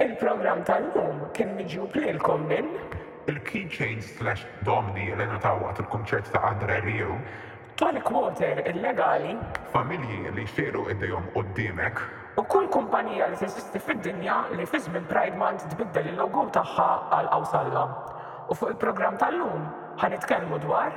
Il-programm tal-lum kien miġjub lilkom minn. Il-Keychains Slash Domni li ngħataw waqt il-kunċert ta' Andre Rieu. Tonic Water illegali. Familji li jxierru idejhom qudiemek. U kull kumpanija li teżisti fid-dinja li fi żmien Pride Month tbiddel il-logo tagħha għal Awsalla. U fuq il-programm tal-lum ħa nitkellmu dwar.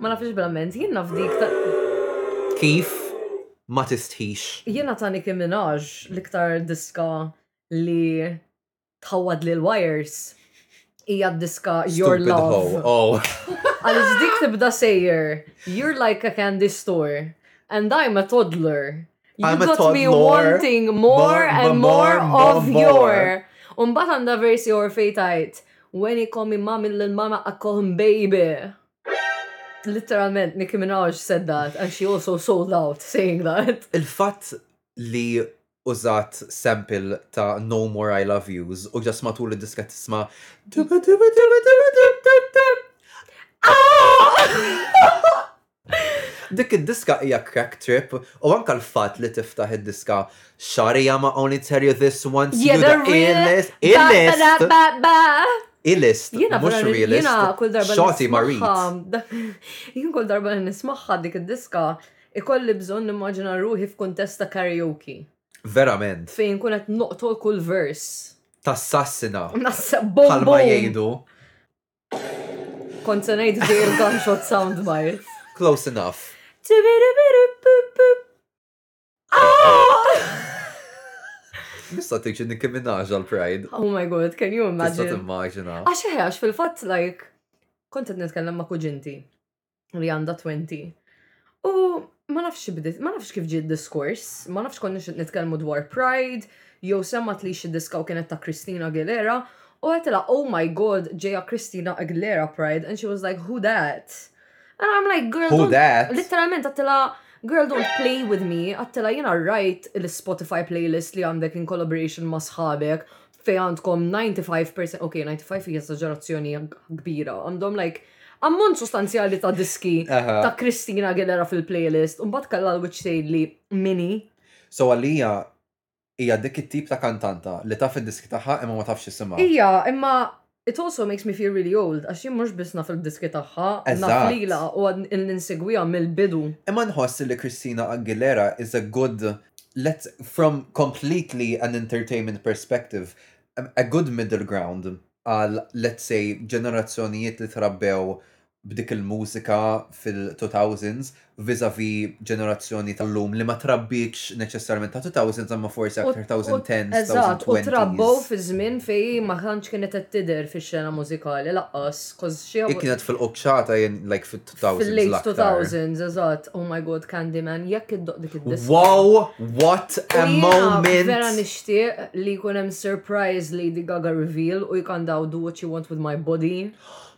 Ma nafx verament, jien naf dik ta' Kif ma tistħix. Jiena ta' Nicki Minaj l-iktar diska li tħawwad li l-wires hija d-diska Your Stupid Love. hoe. Oh. Għaliex dik tibda sejjer, you're like a candy store, and I'm a toddler. You I'm a got me toddler, wanting more more, and more, more more, of more. your. Umbat għanda versi or fejtajt, when he call me mommy, lil mama, I call him baby. Literalment, Nicki Minaj said that and she also sold out saying that. Il-fatt li użat sample ta' No More I Love Yous u ġas matul id-diska tisma' Dik id-diska hija crack trip u anka l-fatt li tiftaħ id-diska Shawty I'ma only tell you this once yeah, the illest, illest. Ilist, Jiena mhux vera- realist. jiena kull darba Xoti marit. nismagħha- dak- Jien kull darba li nismagħha dik id-diska ikolli bżonn nimmaġina ruħi f'kuntest ta' karaoke Verament. fejn kun qed noqtol kull vers. Tassassina. Nassa bom Bħalma bom. jgħidu. Kont se ngħid dejjem gunshot soundbite. Close enough. Tibiribiribibib. Nista' tgħid xi Nicki Minaj għall-Pride. Oh my god, can you Tista' imagine? timmaġina. Għax eħe, għax fil-fatt, like, kont qed nitkellem ma' kuġinti li għandha 20. U ma nafx xi bdiet, ma nafx kif ġie diskors, ma nafx konni xi nitkellmu dwar Pride, jew semmat li xi diska u kienet ta' Christina Aguilera, u għetilha, oh my god, ġeja Christina Aguilera Pride, and she was like, who that? And I'm like, girl, Who don't, that? literalment għattila, girl, don't play with me, għattila jena rajt l-Spotify playlist li għandek in collaboration ma sħabek, fej għandkom 95%, ok, 95 hija esaġerazzjoni kbira, għandhom like, ammont sostanzjali ta' diski Aha. ta' Kristina Aguilera fil-playlist, un bat kalla l-witch tgħidli mini. So għalija, Hija dik it-tip ta' kantanta li taf id-diski tagħha imma ma tafx isimha. Hija, imma it also makes me feel really old għax jien mhux biss naf il-diski tagħha, naf lilha u għad ilni nsegwiha mill-bidu. Imma nħoss li Christina Aguilera is a good, let's, from completely an entertainment perspective, a good middle ground għal, let's say, ġenerazzjonijiet li trabbew b'dik il-mużika fil-two thousands vis-à-vis ġenerazzjoni tal-lum li ma trabbietx neċessarjament ta' two thousands imma forsi aktar thousand tens, thousand twenties. U trabbew fi żmien fejn ma tantx kienet qed tidher fix-xena mużikali laqqas. Hi kienet fil-quċċata jien like fit two thousands. Fil-late two thousands, eżatt. Oh my God, Candyman, jekk iddoq dik id-diska. Wow, what a moment! Jien vera nixtieq li jkun hemm surprise Lady Gaga reveal u jkantaw Do What You Want With My Body.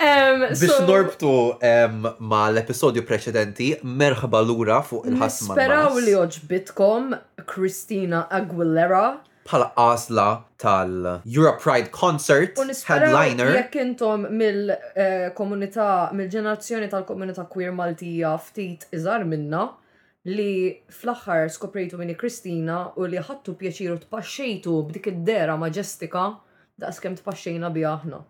Biex norbtu ma l-episodju preċedenti, merħba lura fuq il-ħasma. Speraw li oġbitkom Christina Aguilera bħala għazla tal-Europe Pride Concert headliner. Jekk intom mill-komunità, eh, mill-ġenerazzjoni tal-komunità queer Maltija ftit iżar minna, li fl-aħħar skoprejtu min hi Kristina u li ħadtu pjaċir u tpaxxejtu b'dik id-dehra maġestika daqs kemm tpaxxejna biha aħna.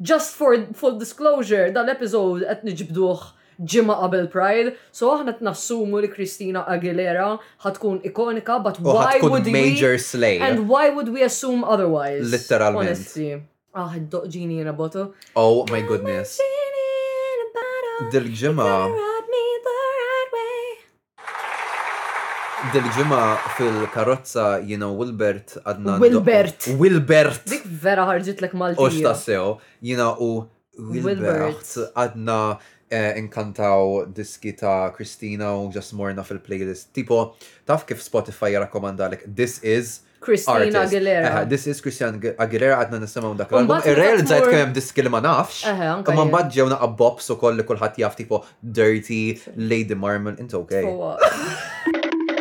Just for full disclosure, dal-episode qed niġbduh ġimgħa qabel Pride, so aħna qed nassumu li Christina Aguilera ħatkun ikonika, but why would we major slay. And why would we assume otherwise? Literalment. Honestly. Ah, id-doq ġini in a bottle. Oh my goodness. Dil-ġimgħa Dil-ġimgħa fil-karozza jiena u Wilbert għadna. Wilbert. Wilbert! Dik vera ħarġitlek Malti. Ux tassew, jiena u Wilbert għadna eh, inkantaw diski ta' Kristina u ġasmorna fil-playlist. Tipo, taf kif Spotify jirrakkomandalek This Is Christina Aguilera. Eħe, this is Christina Aguilera għadna nisimaw dak l-album. Irrealizzajt kemm hemm diski li ma nafx. Eħe, anke. Ma mbagħad ġew naqa' bops ukoll li kulħadd jaf tipo Dirty, Lady Marmon, int okay.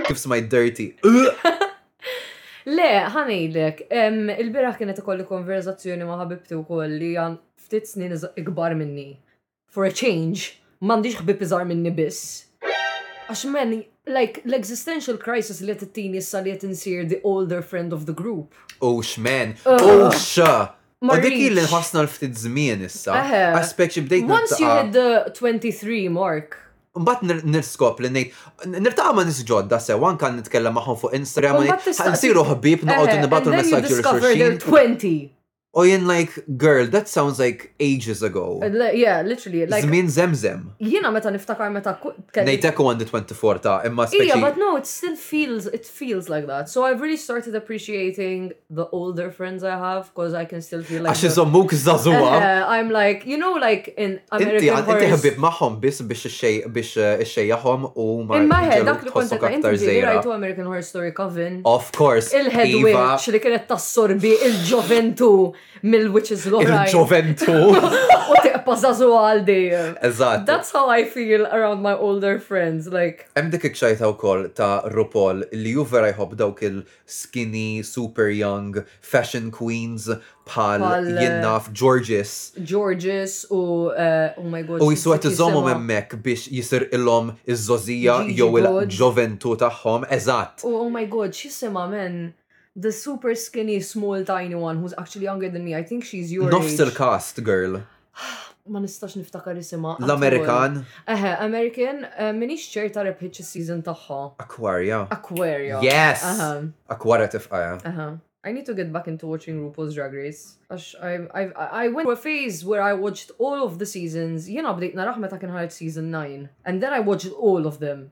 Kif smajt Dirty. Le, ħanejdek, il-biraħ kienet ikolli konverzazzjoni ma' ħabibti wkoll li għan ftit snin ikbar minni. For a change, m'għandix ħbieb iżgħar minni biss. Għax man, like, l-existential crisis li qed ittini issa li qed insir the older friend of the group. Ux man, ux! U dik li nħossna l-ftit żmien issa. Għax speċi bdejt. Once you hit the 23 mark. Mbatt nirskop li nejt, nirtaqa ma nisġodda sew, anka nitkellem maħħom fuq Instagram, nsiru ħbib, noqogħdu nibatu l-messagġi l-xurxin. Oh, jen like, girl, that sounds like ages ago. Yeah, literally. Like, Zmin zemzem. Jina meta niftakar meta. Nejtek u għandi 24 ta' imma speċi. Yeah, but no, it still feels, it feels like that. So I've really started appreciating the older friends I have, because I can still feel like. Għax iżommuk zazuwa. I'm like, you know, like, Inti għanti ħbib maħħom biss biex xejjaħom eh, u ma. Imma ħed dak li kontet aktar zejra. Rajtu American Horror Story Coven. Of course. Il-head iva. witch li kienet tassorbi il-ġoventu mill-witches l-oħra. Il-ġoventu. U tiqpa zazu għal dejjem. Eżatt. That's how I feel around my older friends. Like. Hemm dik iċċajta wkoll ta' Rupol li ju vera jħobb dawk il- skinny, super young, fashion queens bħal Bħal, eh, jien naf Georges. Georges u eh, oh my god. U jisu qed kif iżommhom jisimha? hemmhekk biex jisirqilhom iż-żożija Gigi jew Gods. il-ġoventù tagħhom, eżatt. U oh my god, x'jisimha men? The super skinny small tiny one who's actually younger than me, I think she's your Nofs age. il-cast, girl. ma nistax niftakar isimha. L-Amerikan. Eħe, American, eh, minix ċerta rebħitx is-season tagħha. Aquaria. Aquaria. Yes! Aquaria tifqa, ja. I need to get back into watching RuPaul's Drag Race. Għax I, I went to a phase where I watched all of the seasons. Jena bdejt naraħ meta kien ħarġ season 9. And then I watched all of them.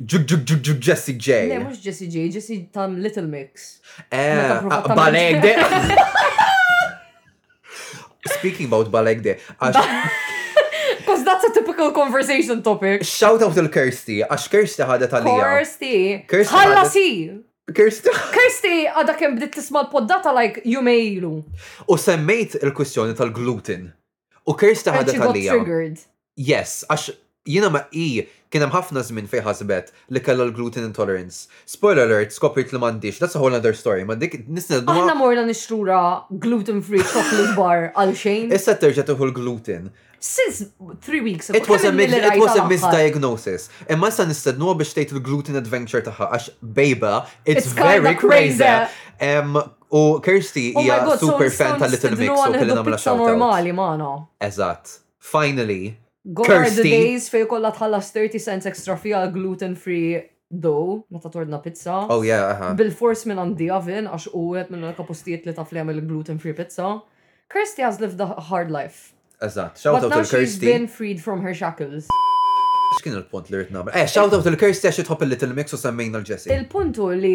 Jesse J. Le, mux Jesse J, Jesse tam Little Mix. Eh, Balek de. Speaking about Balek de. Because that's a typical conversation topic. Shout out to Kirsty, għax Kirsty ħadet għalija. Kirsty. Kirsty. Ħalla si. Kirsty. Kirsty għada kem bdiet tisma l-poddata like jumejlu. U semmejt il-kwistjoni tal-gluten. U Kirsta ħadet għalija. Yes, għax jina ma i kien hemm ħafna żmien fejn ħasbet li kellha l-gluten intolerance. Spoiler alert, skopriet li m'għandix, that's a whole other story, ma dik nisna Aħna morna nixtrura gluten free chocolate bar għal xejn. Issa terġa' tieħu l-gluten. Since three weeks ago. It was, a, it was a misdiagnosis. Imma issa nistednuha biex tgħid il-gluten adventure tagħha għax bejba, it's, it's very crazy. crazy. Um, U Kirsty Oh my hija God, so super nistgħu fan tal-Little Mix nistidnuha u kelli nieħdu nagħmilha pizza shout out. normali magħna. Eżatt. Finally. Gone are the Kirsty. days fejn kollha tħallas 30 cents extra fiha gluten free dough meta tordna pizza. Oh yeah, aha. Bilfors minn għand The Oven għax hu wieħed mill-unika postijiet li taf li jagħmel gluten free pizza. Kirsty has lived a hard life. Eżatt, shout out il-Kirsty. been freed from her shackles. X'kien il-punt li rrid nagħmel? Eh, shout out il-Kirsty għax tħobb il-Little Mix u semmejna l-Jessie. Il-punt hu li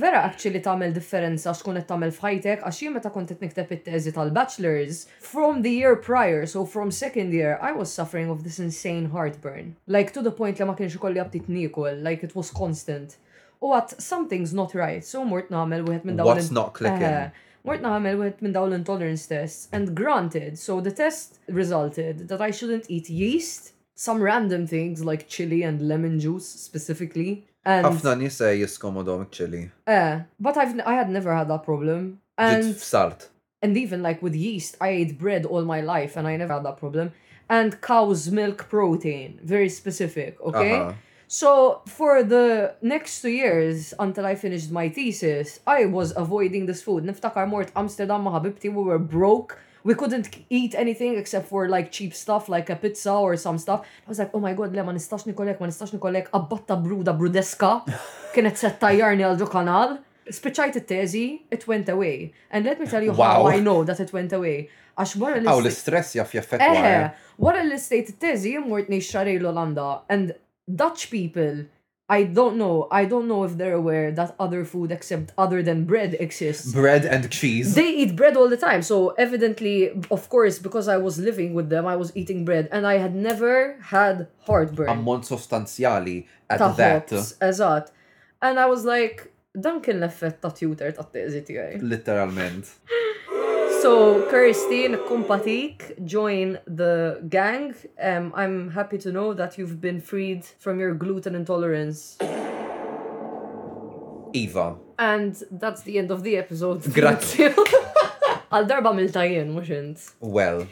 vera actually tagħmel differenza x'tkun qed tagħmel f'ħajtek għax jien meta kont qed nikteb it-teżi tal-bachelor's, from the year prior, so from second year, I was suffering of this insane heartburn. Like to the point li ma kienx ikolli aptit niekol, like it was constant. U għadt something's not right, so mort nagħmel wieħed minn dawn il- What's not clicking? Eh, mort u għet minn dawl intolerance tests, and granted, so the test resulted that I shouldn't eat yeast some random things like chili and lemon juice specifically. And ħafna nies jiskomodhom chili. Eh, but I've I had never had that problem. And salt. And even like with yeast, I ate bread all my life and I never had that problem. And cow's milk protein, very specific, okay? Uh-huh. So for the next two years until I finished my thesis I was avoiding this food. Niftakar mort Amsterdam ma' ħabibti we were broke, we couldn't eat anything except for like cheap stuff like a pizza or some stuff. I was like oh my God le ma nistax nikol hekk ma nistax nikol hekk, qabbatta bruda brudeska kienet se ttajjarni għal ġo kanal. Spiċajt it-teżi, it went away. And let me tell you wow. how I know that it went away. Għax wara l-istess. Aw l-istress jaff jaffet. Eħe, eh? wara l-istess it-teżi mort nejxxarej l-Olanda. And Dutch people I don't know. I don't know if they're aware that other food except other than bread exists. Bread and cheese. They eat bread all the time. So evidently, of course, because I was living with them, I was eating bread and I had never had heartburn. Ammont sostanzjali at ta that. Eżat. And I was like, dan kien l-effett ta' tutor ta' teżi tiegħi. Literalment. So, Kirsty, nikkumpatik, join the gang. Um, I'm happy to know that you've been freed from your gluten intolerance. Iva. And that's the end of the episode. Grazzi. Għal darba mil tajjen, mux int. Well.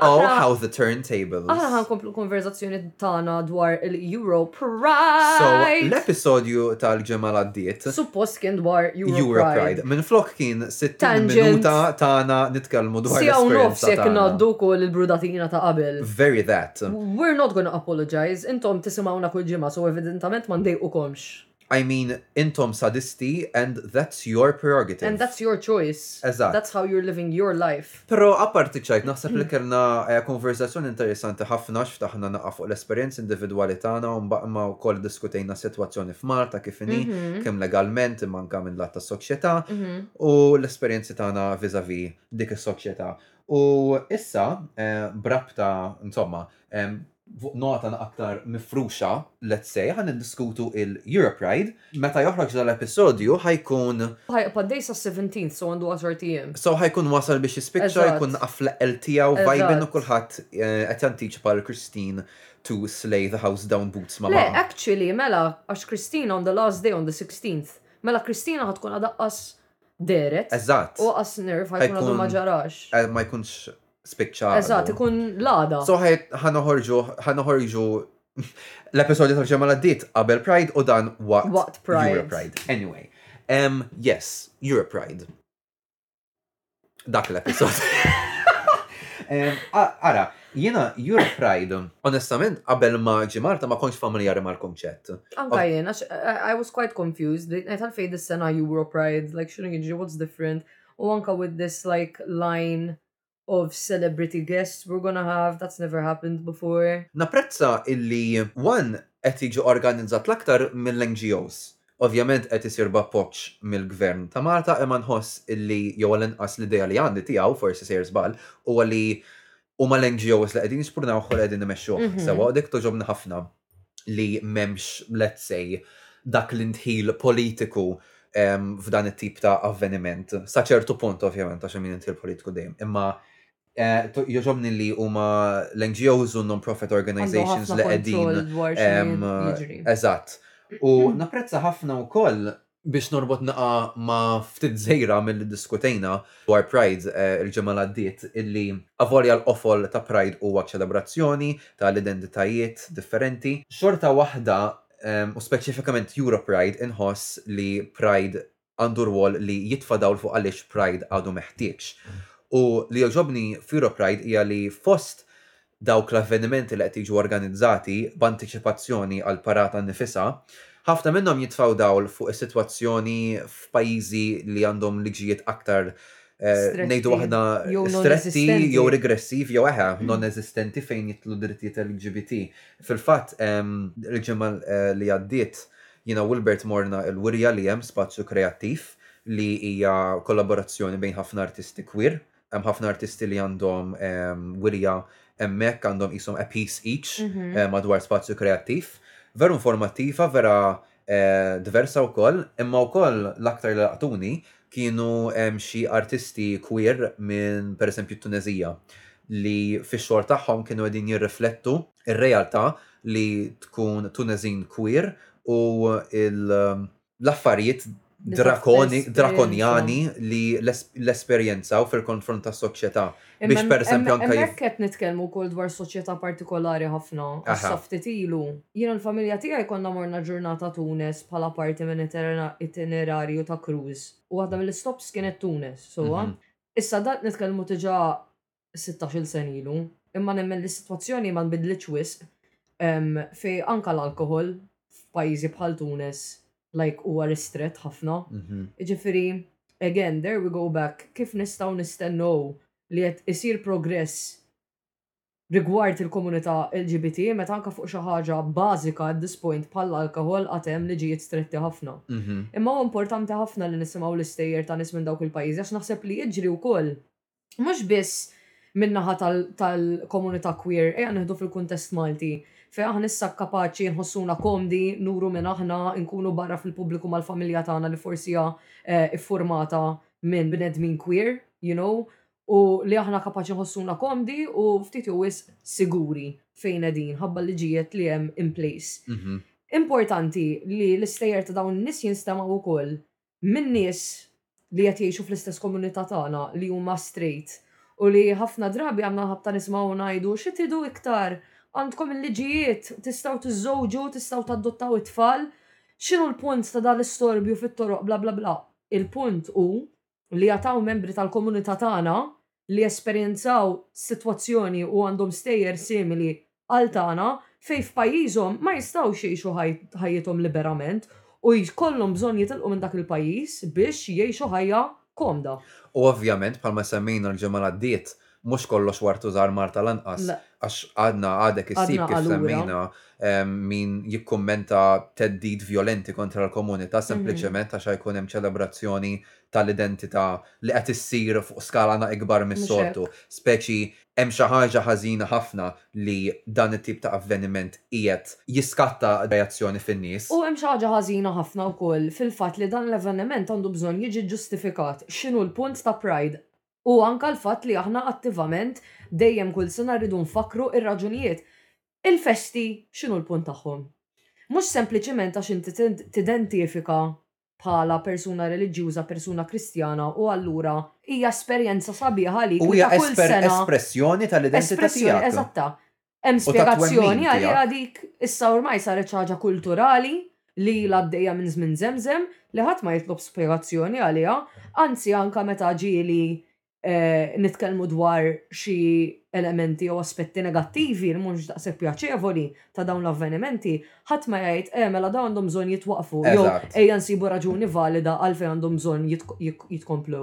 Oh, how the turntables. Aħna ħankomplu konverzazzjoni tagħna dwar il-Euro Pride. So, l-episodju tal-ġemma l-addiet. Suppost kien dwar Euro, Euro Pride. Pride. Minn flok kien 60 minuta tagħna nitkellmu dwar Sijaw nofs jekk naddu kol il-brudatina ta' qabel. Very that. We're not gonna apologize. Intom tisimawna kull ġimgħa, so evidentament ma ndejqukomx. I mean, intom sadisti and that's your prerogative. And that's your choice. Eżatt. That's how you're living your life. Però apparti ċ-ċajt naħseb li kellna konverżazzjoni interessanti ħafna x'ftaħna naqa' fuq l-esperjenzi individwali tagħna u mba imma wkoll iddiskutejna s-sitwazzjoni f'Malta kif inhi, kemm legalment imma anke minn lat tas-soċjetà u l-esperjenzi tagħna vis-à-vis dik is-soċjetà. U issa, b'rabta, insomma, Fuq nota aktar mifruxa, let's say, ħa niddiskutu il-Europride. Meta joħroġ dal-episodju ħa jkun. Ħa jibqa' dej sas-seventeenth, so għandu għaxart ijiem. So ħa jkun wasal biex jispiċċa, jkun naqaf fl-eqqel tiegħu, vibin u kulħadd qed jantiċipa lil Christine to slay the house down boots ma' magħha. Le, actually, mela, għax Christine on the last day on the sixteenth, mela Christina ħa tkun għadha qas dehret. Eżatt. U qas nerv ħa jkun għadu ma ġarax. Ma jkunx spiċċa. Eżatt, ikun l-għada. So ħanoħorġu, ħanoħorġu l-episodju ta' ġemma l-għaddit qabel Pride u dan waqt. Waqt Pride. Pride. Anyway, um, yes, Europe Pride. Dak l-episod. Ara, jena Europe Pride, onestament, qabel ma ġimarta ma konx familjari mal konċett Anka jena, I was quite confused, għetal fej dis-sena Europe Pride, like xinu jġi, what's different? u anka with this like line of celebrity guests we're gonna have, that's never happened before. Napprezza illi one qed jiġi organizzat l-aktar mill-NGOs. Ovvjament qed isir b'appoġġ mill-Gvern ta' Malta imma nħoss illi, jew għall-inqas l-idea li għandi tiegħu, forsi sejjer żball, huwa li huma l-NGOs li qegħdin jispurnawh u li qegħdin imexxuh sewwa u dik togħġobni ħafna. li m'hemmx, let's say, dak l-indħil politiku f'dan it-tip ta' avveniment. Sa ċertu punt ovvjament għax hemm indħil politiku dejjem. Imma Eh, joġobni li huma l-NGOs u non-profit organizations li qegħdin. Eżatt. U mm-hmm. napprezza ħafna wkoll Biex norbot naqa' ma' ftit żejra milli ddiskutejna dwar Pride il-ġimgħa li għaddiet illi avolja l-qofol ta' Pride huwa ċelebrazzjoni ta' l-identitajiet differenti, xorta waħda u speċifikament Europride inħoss li Pride għandu rwol li jitfa' dawl fuq għaliex Pride għadu meħtieġ. U li jogħġobni f'Europride hija li fost dawk l-avvenimenti li qed jiġu organizzati b'antiċipazzjoni għall-parata nnifisha, ħafna minnhom jitfgħu dawl fuq is-sitwazzjoni f'pajjiżi li għandhom liġijiet aktar, ngħidu aħna, stretti jew regressivi jew eħe, non-eżistenti fejn jidħlu d-drittijiet LGBT. Fil-fatt, il-ġimgħa li għaddiet, jiena u Wilbert morna l-wirja li hemm Spazju Kreattiv li hija kollaborazzjoni bejn ħafna artisti queer hemm ħafna artisti li għandhom ehm, wirja hemmhekk għandhom qishom a piece each mhm. eh, madwar spazju kreattiv. Veru informattiva, vera eh, diversa wkoll, imma wkoll l-aktar li laqtuni kienu ehm, xi artisti queer minn pereżempju t-Tunezija li fix-xogħol tagħhom kienu qegħdin jirriflettu ir-realtà li tkun Tunezin queer u il- l-affarijiet drakonjani li l-esperjenzaw fil-konfront ta' soċjetà biex per eżempju anke. Hemmhekk qed nitkellmu wkoll dwar soċjetà partikolari ħafna għax sa ftit ilu jien u l-familja tiegħi konna morna ġurnata Tunis bħala parti minn itinerarju ta' cruise u waħda mill-istops kienet Tunis sewwa. Issa dan nitkellmu diġà sittax-il sena ilu, imma nemmen li s-sitwazzjoni ma nbidlitx wisq fejn anke l-alkoħol f'pajjiżi bħal Tunis like huwa ristrett ħafna. Jiġifieri again there we go back kif nistgħu nistennew li qed isir progress rigward il-komunità LGBT meta anke fuq xi ħaġa bażika at this point bħall-alkoħol għad hemm liġijiet stretti ħafna. Imma huwa importanti ħafna li nisimgħu l-istejjer ta' nies minn dawk il-pajjiżi għax naħseb li jiġri wkoll mhux biss min-naħa tal-komunità queer, ejja nieħdu fil-kuntest Malti, fejn aħna issa kapaċi nħossuna komdi nuru min aħna, inkunu barra fil-pubbliku mal-familja tagħna li forsi hija ffurmata minn bnedmin queer, you know, u li aħna kapaċi nħossuna komdi u ftit jew wisq siguri fejn qegħdin ħabba l-liġijiet li hemm in place. Importanti li l-istejjer ta' dawn in-nies jinstemgħu wkoll minn nies li qed jgħixu fl-istess komunità tagħna li huma straight u li ħafna drabi għandna l-ħabta nisimgħu u ngħidu xi tridu iktar? Għandkom il-liġijiet, tistgħu tiżżewġu, tistgħu tadottaw it-tfal, x'inhu l-punt ta' dan l-istorbju fit-toroq bla bla bla. Il-punt hu li għad hawn membri tal-komunità tagħna li jesperjenzaw sitwazzjoni u għandhom stejjer simili għal tagħna fejn f'pajjiżhom ma jistgħux jgħixu ħajjithom liberament u jkollhom bżonn jitilqu minn dak il-pajjiż biex jgħixu ħajja komda. U ovvjament, bħalma semmejna l-ġimgħa li għaddiet, mhux kollox war tużar Malta lanqas, għax għadna għadek issib kif semmejna min jikkummenta theddid vjolenti kontra l-komunità sempliċement għax ħa jkun hemm ċelebrazzjoni tal-identità li qed issir fuq skala na ikbar mis-soltu, speċi hemm xi ħaġa ħażina ħafna li dan it-tip ta' avveniment qiegħed jiskatta reazzjoni fin-nies. U hemm xi ħaġa ħażina ħafna wkoll fil-fatt li dan l-avveniment għandu bżonn jiġi ġġustifikat. X'inhu l-punt ta' Pride? U anke l-fatt li aħna attivament dejjem kull sena rridu nfakkru r-raġunijiet. Il-festi x'inhu l-punt tagħhom? Mhux sempliċiment għax inti tidentifika bħala persuna reliġjuża, persuna Kristjana u allura hija esperjenza sabiħa għalik li ta' kull sena. U hija espressjoni tal-identità tiegħek. Eżatta. Hemm spjegazzjoni għaliha dik issa ormai saret xi ħaġa kulturali li ilha għaddejja minn żmien żemżem li ħadd ma jitlob spjegazzjoni għaliha, anzi anke meta ġieli nitkellmu dwar xi elementi jew aspetti negattivi li mhux daqshekk pjaċevoli ta' dawn l-avvenimenti, ħadd ma jgħid, eh mela dawn għandhom bżonn jitwaqqfu jew ejja nsibu raġuni valida għalfejn għandhom bżonn jitkomplu.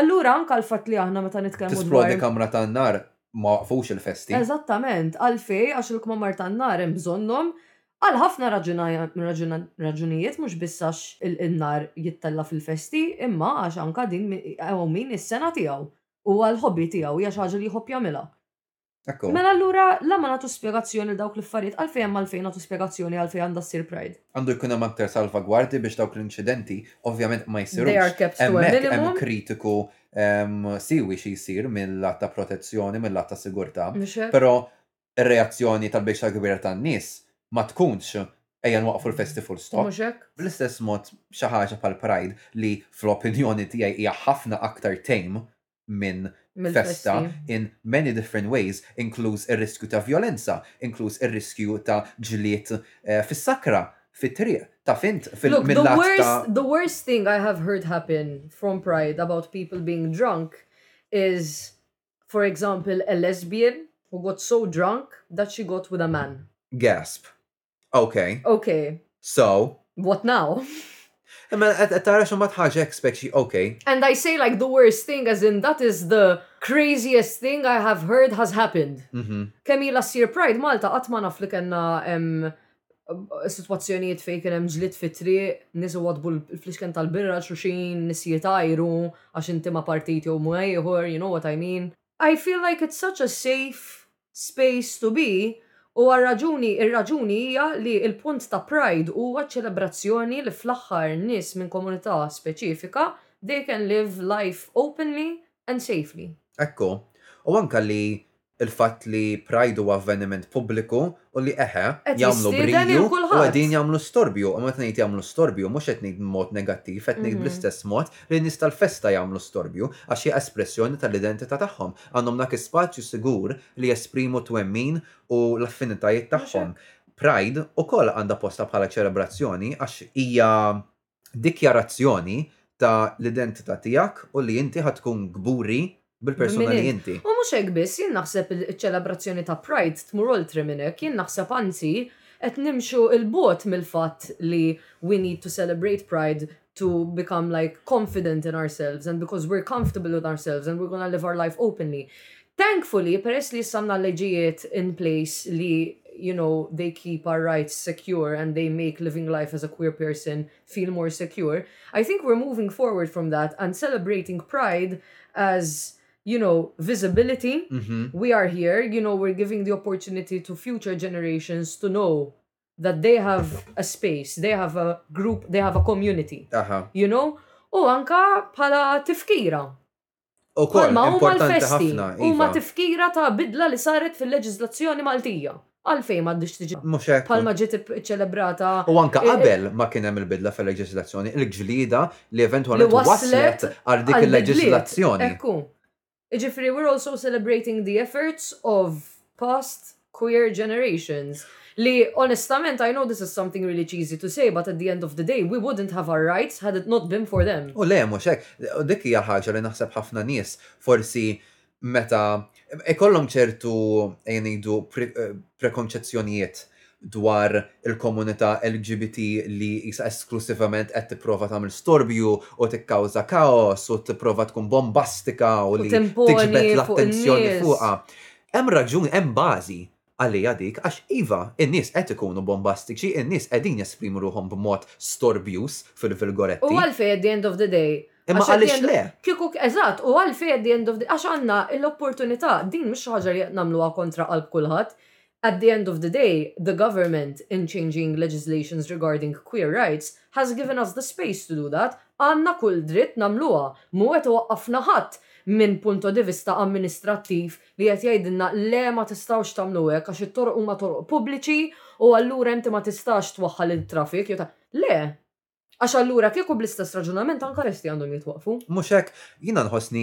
Allura anke l-fatt li aħna meta nitkellmu dwar. Tisplodi kamra tan-nar, ma waqqfux il-festi. Eżattament, għalfejn għax il-kmamar tan-nar hemm bżonnhom Għal ħafna raġunijiet mhux biss għax in-nar jittella' fil-festi imma għax anka din hawn min is-sengħa tiegħu u għal hobby tiegħu hija xi ħaġa li jħobb jagħmilha. Ekku. Mela allura la ma nagħtux spjegazzjoni għal dawk l-affarijiet għalfejn hemm għalfejn nagħtu spjegazzjoni għalfejn għandha ssir Pride. Għandu jkun hemm aktar salvagwardji biex dawk l-inċidenti ovvjament ma jsirux. They are kept to a minimum. Hemmhekk hemm kritiku siewi xi jsir mil-lat ta' protezzjoni, mil-lat ta' sigurtà. Mhux hekk? Però ir-reazzjoni tal-biċċa l-kbira tan-nies ma tkunx ejja nwaqqfu l-festi full stop. Mhux hekk? Bl-istess mod xi ħaġa bħal Pride li fl-opinjoni tiegħi hija ħafna aktar tame minn festa in many different ways inkluż ir-riskju ta' vjolenza, inkluż ir-riskju ta' ġlied fis-sakra, fit-triq, taf int mill-lat ta'. Look, the worst thing I have heard happen from Pride about people being drunk is for example, a lesbian who got so drunk that she got with a man. Gasp. Okay. Okay. So. What now? Eh, eh, eh, xo mat okay. And I say like the worst thing as in that is the craziest thing I have heard has happened. Mm-hmm. Kemmi last year Pride Malta qatt ma naf li kellna situazzjonijiet fej kien hemm ġlit fi triq, nies wadbu l-flixken tal-birra xuxin, nies jitajru għax inti ma' partit jew ma' ieħor, you know what I mean. I feel like it's such a safe space to be u għar-raġuni ir-raġuni hija li l-punt ta' Pride huwa ċ-ċelebrazzjoni li fl-aħħar nies minn komunità speċifika they can live life openly and safely. Hekk hu. U anke li il-fatt li Pride huwa avveniment pubbliku u li eħe, jagħmlu briju u qegħdin jagħmlu storbju. U meta ngħid jagħmlu storbju mhux qed ngħid b'mod negattiv, qed ngħid bl-istess mod li n-nies tal-festa jagħmlu storbju għax hija espressjoni tal-identità tagħhom. Għandhom dak ispazju sigur li jesprimu t-twemmin u l-affinitajiet tagħhom. Pride ukoll għandha postha bħala ċelebrazzjoni għax hija dikjarazzjoni ta' l-identità tiegħek u li inti ħa tkun kburi bil-persuna li inti. U mhux hekk biss, jien naħseb iċ-ċelebrazzjoni ta' Pride tmur oltre minn hekk, jien naħseb anzi qed nimxu 'l bogħod mill-fatt li we need to celebrate Pride to become like confident in ourselves and because we're comfortable with ourselves and we're gonna live our life openly. Thankfully, peress li samna leġijiet in place li, you know, they keep our rights secure and they make living life as a queer person feel more secure. I think we're moving forward from that and celebrating pride as you know, visibility. Mm-hmm. We are here, you know, we're giving the opportunity to future generations to know that they have a space, they have a group, they have a community. Uh-huh. You know? U anka bħala tifkira. Ukoll Palma huma importanti l-festi, ħafna, huma iva. tifkira ta' bidla li saret fil-leġiżlazzjoni Maltija. Għalfejn m'għandhiex tiġi Mhux hekk. bħalma ġiet ip- iċċelebrata U anke eh, qabel ma kien hemm il-bidla fil-leġiżlazzjoni, il-ġlieda li li eventwalment wasslet wasslet għal dik għal bidliet. il-leġiżlazzjoni. Hekk hu. Jiġifieri we're also celebrating the efforts of past queer generations li onestament I know this is something really cheesy to say but at the end of the day we wouldn't have our rights had it not been for them. U le mhux hekk, dik hija l-ħaġa li naħseb ħafna nies forsi meta ikollhom ċertu ejja ngħidu prekonċezzjonijiet dwar il-komunità LGBT li qisha esklussivament qed tipprova tagħmel storbju u tikkawża kaos u tipprova tkun bombastika u li tiġbed l-attenzjoni fuqha. Hemm raġuni, hemm bażi għaliha dik għax iva, in-nies qed ikunu bombastiċi, in-nies qegħdin jesprimu ruħhom b'mod storbjuż fil-virgoletti. U għalfejn at the end of the day? Imma għaliex le? Kieku, eżatt, u għalfejn at the end of the, għax għandna l-opportunità, din mhux xi ħaġa li qed nagħmluha kontra qalb kulħadd, at the end of the day, the government in changing legislations regarding queer rights has given us the space to do that, Għandna kull dritt nagħmluha, mhu qed iwaqqafna ħadd minn punto di vista amministrattiv li qed jgħidilna le ma tistgħux tagħmlu hekk għax it-toroq huma toroq pubbliċi u allura inti ma tistax twaħħal it-traffic jew Le! Għax allura kieku bl-istess raġunament anke resti għandhom jitwaqqfu. Mhux hekk? Jiena nħossni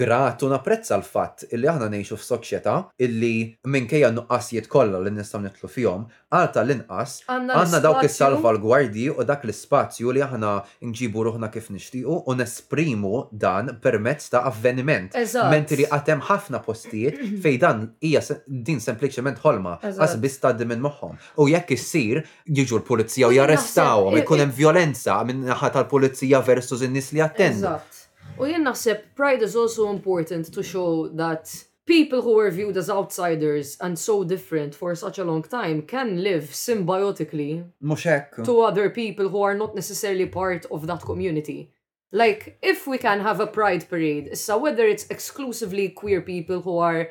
grat u napprezza l-fatt illi aħna ngħixu f'soċjetà illi minkejja n-nuqqasijiet kollha li nistgħu nidħlu fihom, Għal ta' l-inqas, għandna dawk is-salvalgwardji u dak l-ispazju li aħna nġibu ruħna kif nixtiequ u nesprimu dan permezz ta' avveniment. Menti li għad hemm ħafna postijiet fejn dan hija din sempliċement ħolma, qas biss tgħaddi minn moħħhom. U jekk issir, jiġu l-pulizija u jarrestawhom, ikun hemm vjolenza minn naħa tal-pulizija versus in-nies li jattendu. Eżatt. U jien naħseb pride is also important to show that people who were viewed as outsiders and so different for such a long time can live symbiotically to other people who are not necessarily part of that community. Like, if we can have a pride parade, so whether it's exclusively queer people who are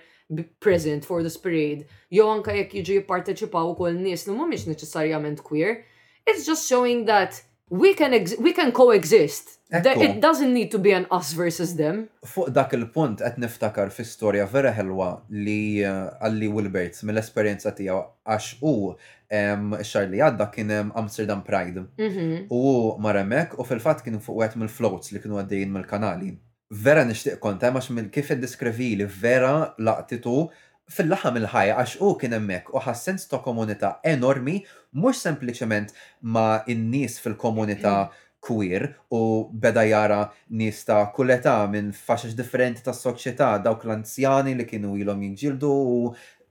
present for this parade, jew anka jekk jiġi jipparteċipaw ukoll nies li mhumiex neċessarjament queer, it's just showing that We can, we can coexist. It doesn't need to be an us versus them. Fuq dak il-punt qed niftakar fi storja vera ħelwa li eh, għalli Wilberts mill-esperjenza tiegħu għax u xar li għadda kien hemm Amsterdam Pride. Mhm. U mar hemmhekk u fil-fatt kien fuq wieħed mill-floats li kienu għaddejjin mill-kanali. Vera nixtieq kont hemm għax minn kif iddiskrivili vera laqtitu fil-laħam il-ħaj għax hu kien hemmhekk u ħass sens ta' komunità enormi mhux sempliċement ma' in-nies fil-komunità queer u beda jara nies ta' kull età minn faxex differenti tas-soċjetà dawk l-anzjani li kienu ilhom jiġġieldu u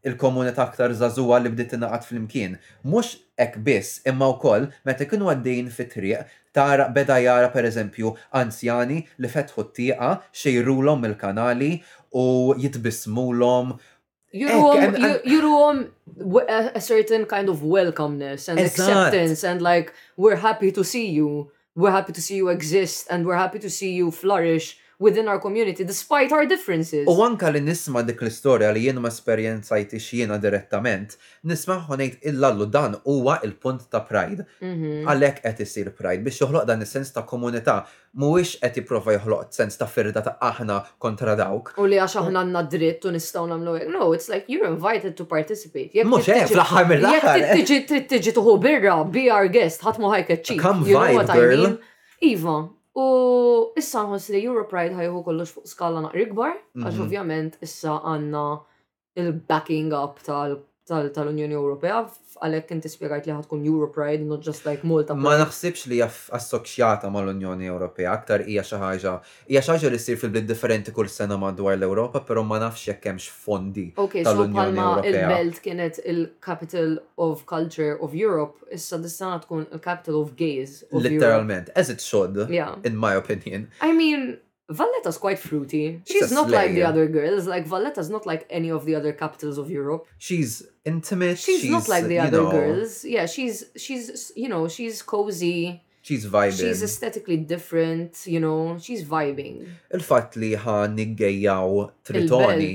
il-komunità aktar żagħżugħa li bdiet tingħaqad flimkien. Mhux hekk biss, imma wkoll meta jkunu għaddejjin fit-triq, tara, beda jara pereżempju anzjani li fetħu t-tieqa, xejrulhom mill-kanali u jitbissmulhom. Juruhom a certain kind of welcomeness and acceptance and like, we're happy to see you. We're happy to see you exist and we're happy to see you flourish within our community despite our differences. U anke li nisma' dik l-istorja li jien ma esperjenzajthiex jiena direttament, nismagħha u ngħid illallu dan huwa l-punt ta' Pride. Għalhekk qed isir Pride, biex joħloq dan is-sens ta' komunità. Mhuwiex qed jipprova joħloq sens ta' firda ta' aħna kontra dawk. U li għax aħna għandna dritt u nistgħu nagħmlu hekk. No, it's like you're invited to participate. Jekk Mhux hekk fl-aħħar mill-aħħar. Jekk tiġi trid tiġi tuħu birra, be our guest, ħadd ma ħajket ċi. Come vibe, girl. Iva, u issa nħoss li Europride ħajħu kollox fuq skala naqri kbar, għax mhm. ovvjament issa għandna il-backing up tal-Unjoni Ewropea, għalhekk inti spjegajt li ħad tkun Euro Pride, not just like Malta. Ma naħsibx li jaff assoċjata mal-Unjoni Ewropea, aktar hija xi ħaġa, hija xi ħaġa li ssir fil-bliet differenti kull sena madwar l-Ewropa, però ma nafx jekk hemmx fondi tal-Unjoni Ewropea. Il-Belt kienet il-Capital of Culture of Europe, issa dis-sena tkun il-Capital of Gays. Literalment, as it should, in my opinion. I mean, Valletta's quite fruity. She's it's not like the other girls. Like Valletta's not like any of the other capitals of Europe. She's intimate. She's, she's not like the other know. girls. Yeah, she's she's you know she's cozy. She's vibing. She's aesthetically different. You know, she's vibing. Il-fatt li ħa niggejjaw tritoni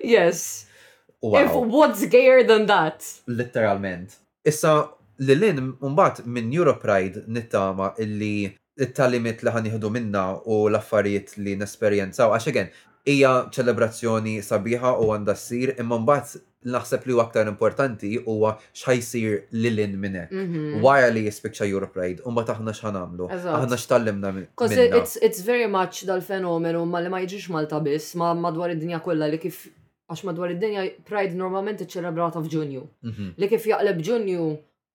Yes. If what's gayer than that? Literalment. Issa, li l-in mbagħad minn Europride nittama illi it-tagħlimiet li ħanieħdu minnha u l-affarijiet li nesperjenzaw, għax again, hija ċelebrazzjoni sabiħa u għandha ssir imma mbagħad naħseb li huwa aktar importanti huwa x'ħa jsir lil hinn minn hekk. Wara li jispiċċa Europe Ride, imbagħad aħna x'ħa nagħmlu? Aħna x'tallimna minn. Because it's, it's very much dal-fenomenu ma li ma jiġix Malta biss, ma madwar id-dinja kollha li kif għax madwar id-dinja Pride normalment iċċelebrata f'Ġunju. Li kif jaqleb Ġunju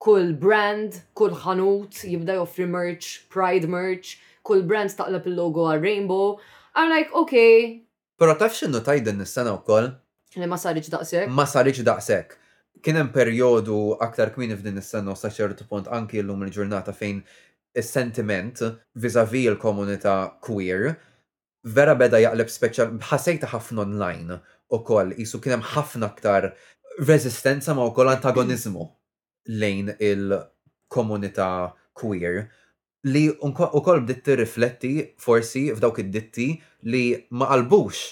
kull brand, kull ħanut jibda joffri merch, Pride merch, kull brand taqleb il-logo għal Rainbow. I'm like, okay, Però taf x'inhu tajt din is-sena wkoll? Li ma saritx daqshekk. Ma saritx daqshekk. Kien hemm perjodu aktar kmieni f'din is-sena u sa ċertu punt anki llum il-ġurnata fejn is-sentiment vis-à-vis l-komunità queer vera beda jaqleb speċjal, ħassejtha ħafna online ukoll, qisu kien hemm ħafna aktar reżistenza ma wkoll antagoniżmu lejn il-komunità queer li wkoll bdiet tirrifletti forsi f'dawk id-ditti li ma qalbux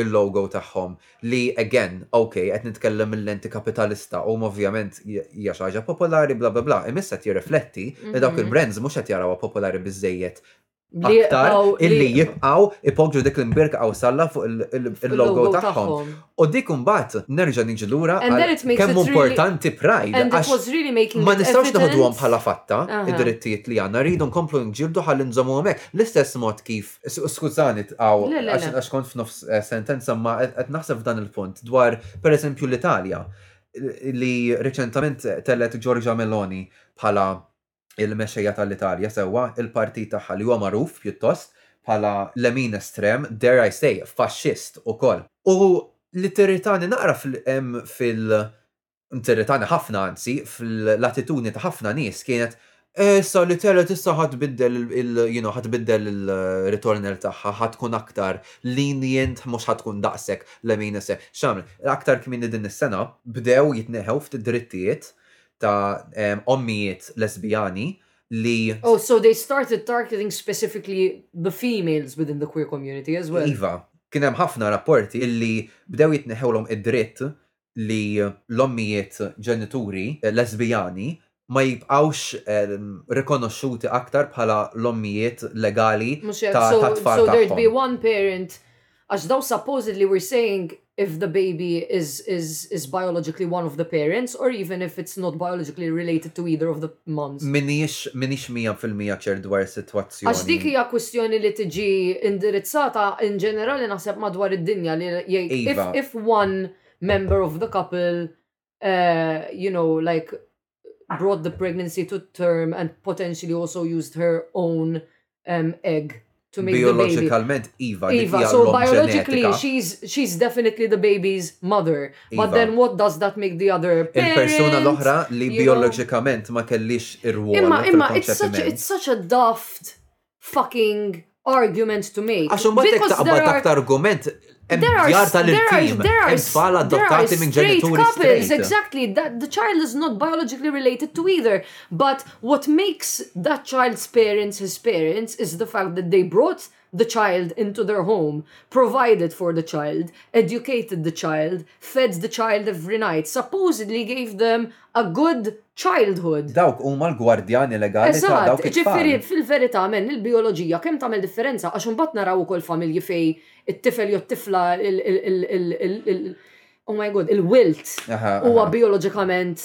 il-logo tagħhom li again, ok, qed nitkellem mil-lenti kapitalista, huma ovvjament hija xi ħaġa popolari bla bla bla, imma issa qed jirrifletti li dawk il-brands mhux qed jarawha popolari biżżejjed aktar illi jibqgħu ipoġġu dik l-imbierka qawsalla fuq il-logo tagħhom. U dik imbagħad nerġa' niġi lura għal kemm importanti pride għax ma nistgħux naħduhom bħala fatta id-drittijiet li għandna, rridu nkomplu nġildu ħalli nżommuhom hekk. L-istess mod kif, skużani tqaw għax kont f'nofs sentenza imma qed naħseb f'dan il-punt dwar pereżempju l-Italja li reċentament tellgħet Giorgia Meloni bħala il-mexxejja tal-Italja sewwa, il-partit tagħha li huwa magħruf pjuttost bħala lemin estrem, dare I say, faxxist ukoll. U li tirritani naqra fil, tirritani ħafna anzi, fl-attitudni ta' ħafna nies kienet, eh issa l-Italja t'issa ħa tbiddel il, you know, ħa tbiddel il-ritornell tagħha, ħa tkun aktar lenient, mhux ħa tkun daqshekk lemin estrem. X'għamlet? Aktar kmieni din is-sena bdew jitneħħew ftit drittijiet ta' ommijiet lesbijani li. Oh, so they started targeting specifically the females within the queer community as well. Iva, kien hemm ħafna rapporti illi bdew jitneħħewlhom id-dritt li l-ommijiet ġenituri lesbijani ma jibqgħux rikonoxxuti aktar bħala l-ommijiet legali tat-tfal tagħhom. So there'd be one parent Għax dawn supposedly we're saying if the baby is is is biologically one of the parents or even if it's not biologically related to either of the mums. M'iniex m'iniex mija fil-mija ċert dwar is-sitwazzjoni. Għax dik hija kwistjoni li tiġi indirizzata in ġenerali naħseb madwar id-dinja li jgħid if if one member of the couple uh, you know like brought the pregnancy to term and potentially also used her own um, egg to make biologicalment the baby. Iva, Iva so biologically genetica. she's she's definitely the baby's mother. Iva. But then what does that make the other parent? il persona l-oħra li biologicament ma kellix ir Imma imma it's such a, it's such a daft fucking argument to make. Għax mbagħad hekk taqbad argument There are, there are, there are, there are straight couples, exactly. That the child is not biologically related to either. But what makes that child's parents his parents is the fact that they brought the child into their home, provided for the child, educated the child, fed the child every night, supposedly gave them a good childhood. Dawk huma l-gwardjani legali ta' Eżatt, dawk it-tfal. jiġifieri fil-verità mhen il-bijoloġija kemm tagħmel differenza għax imbagħad naraw ukoll familji fejn it-tifel jew t-tifla il oh my God, il-wilt Aha, huwa aha. bijoloġikament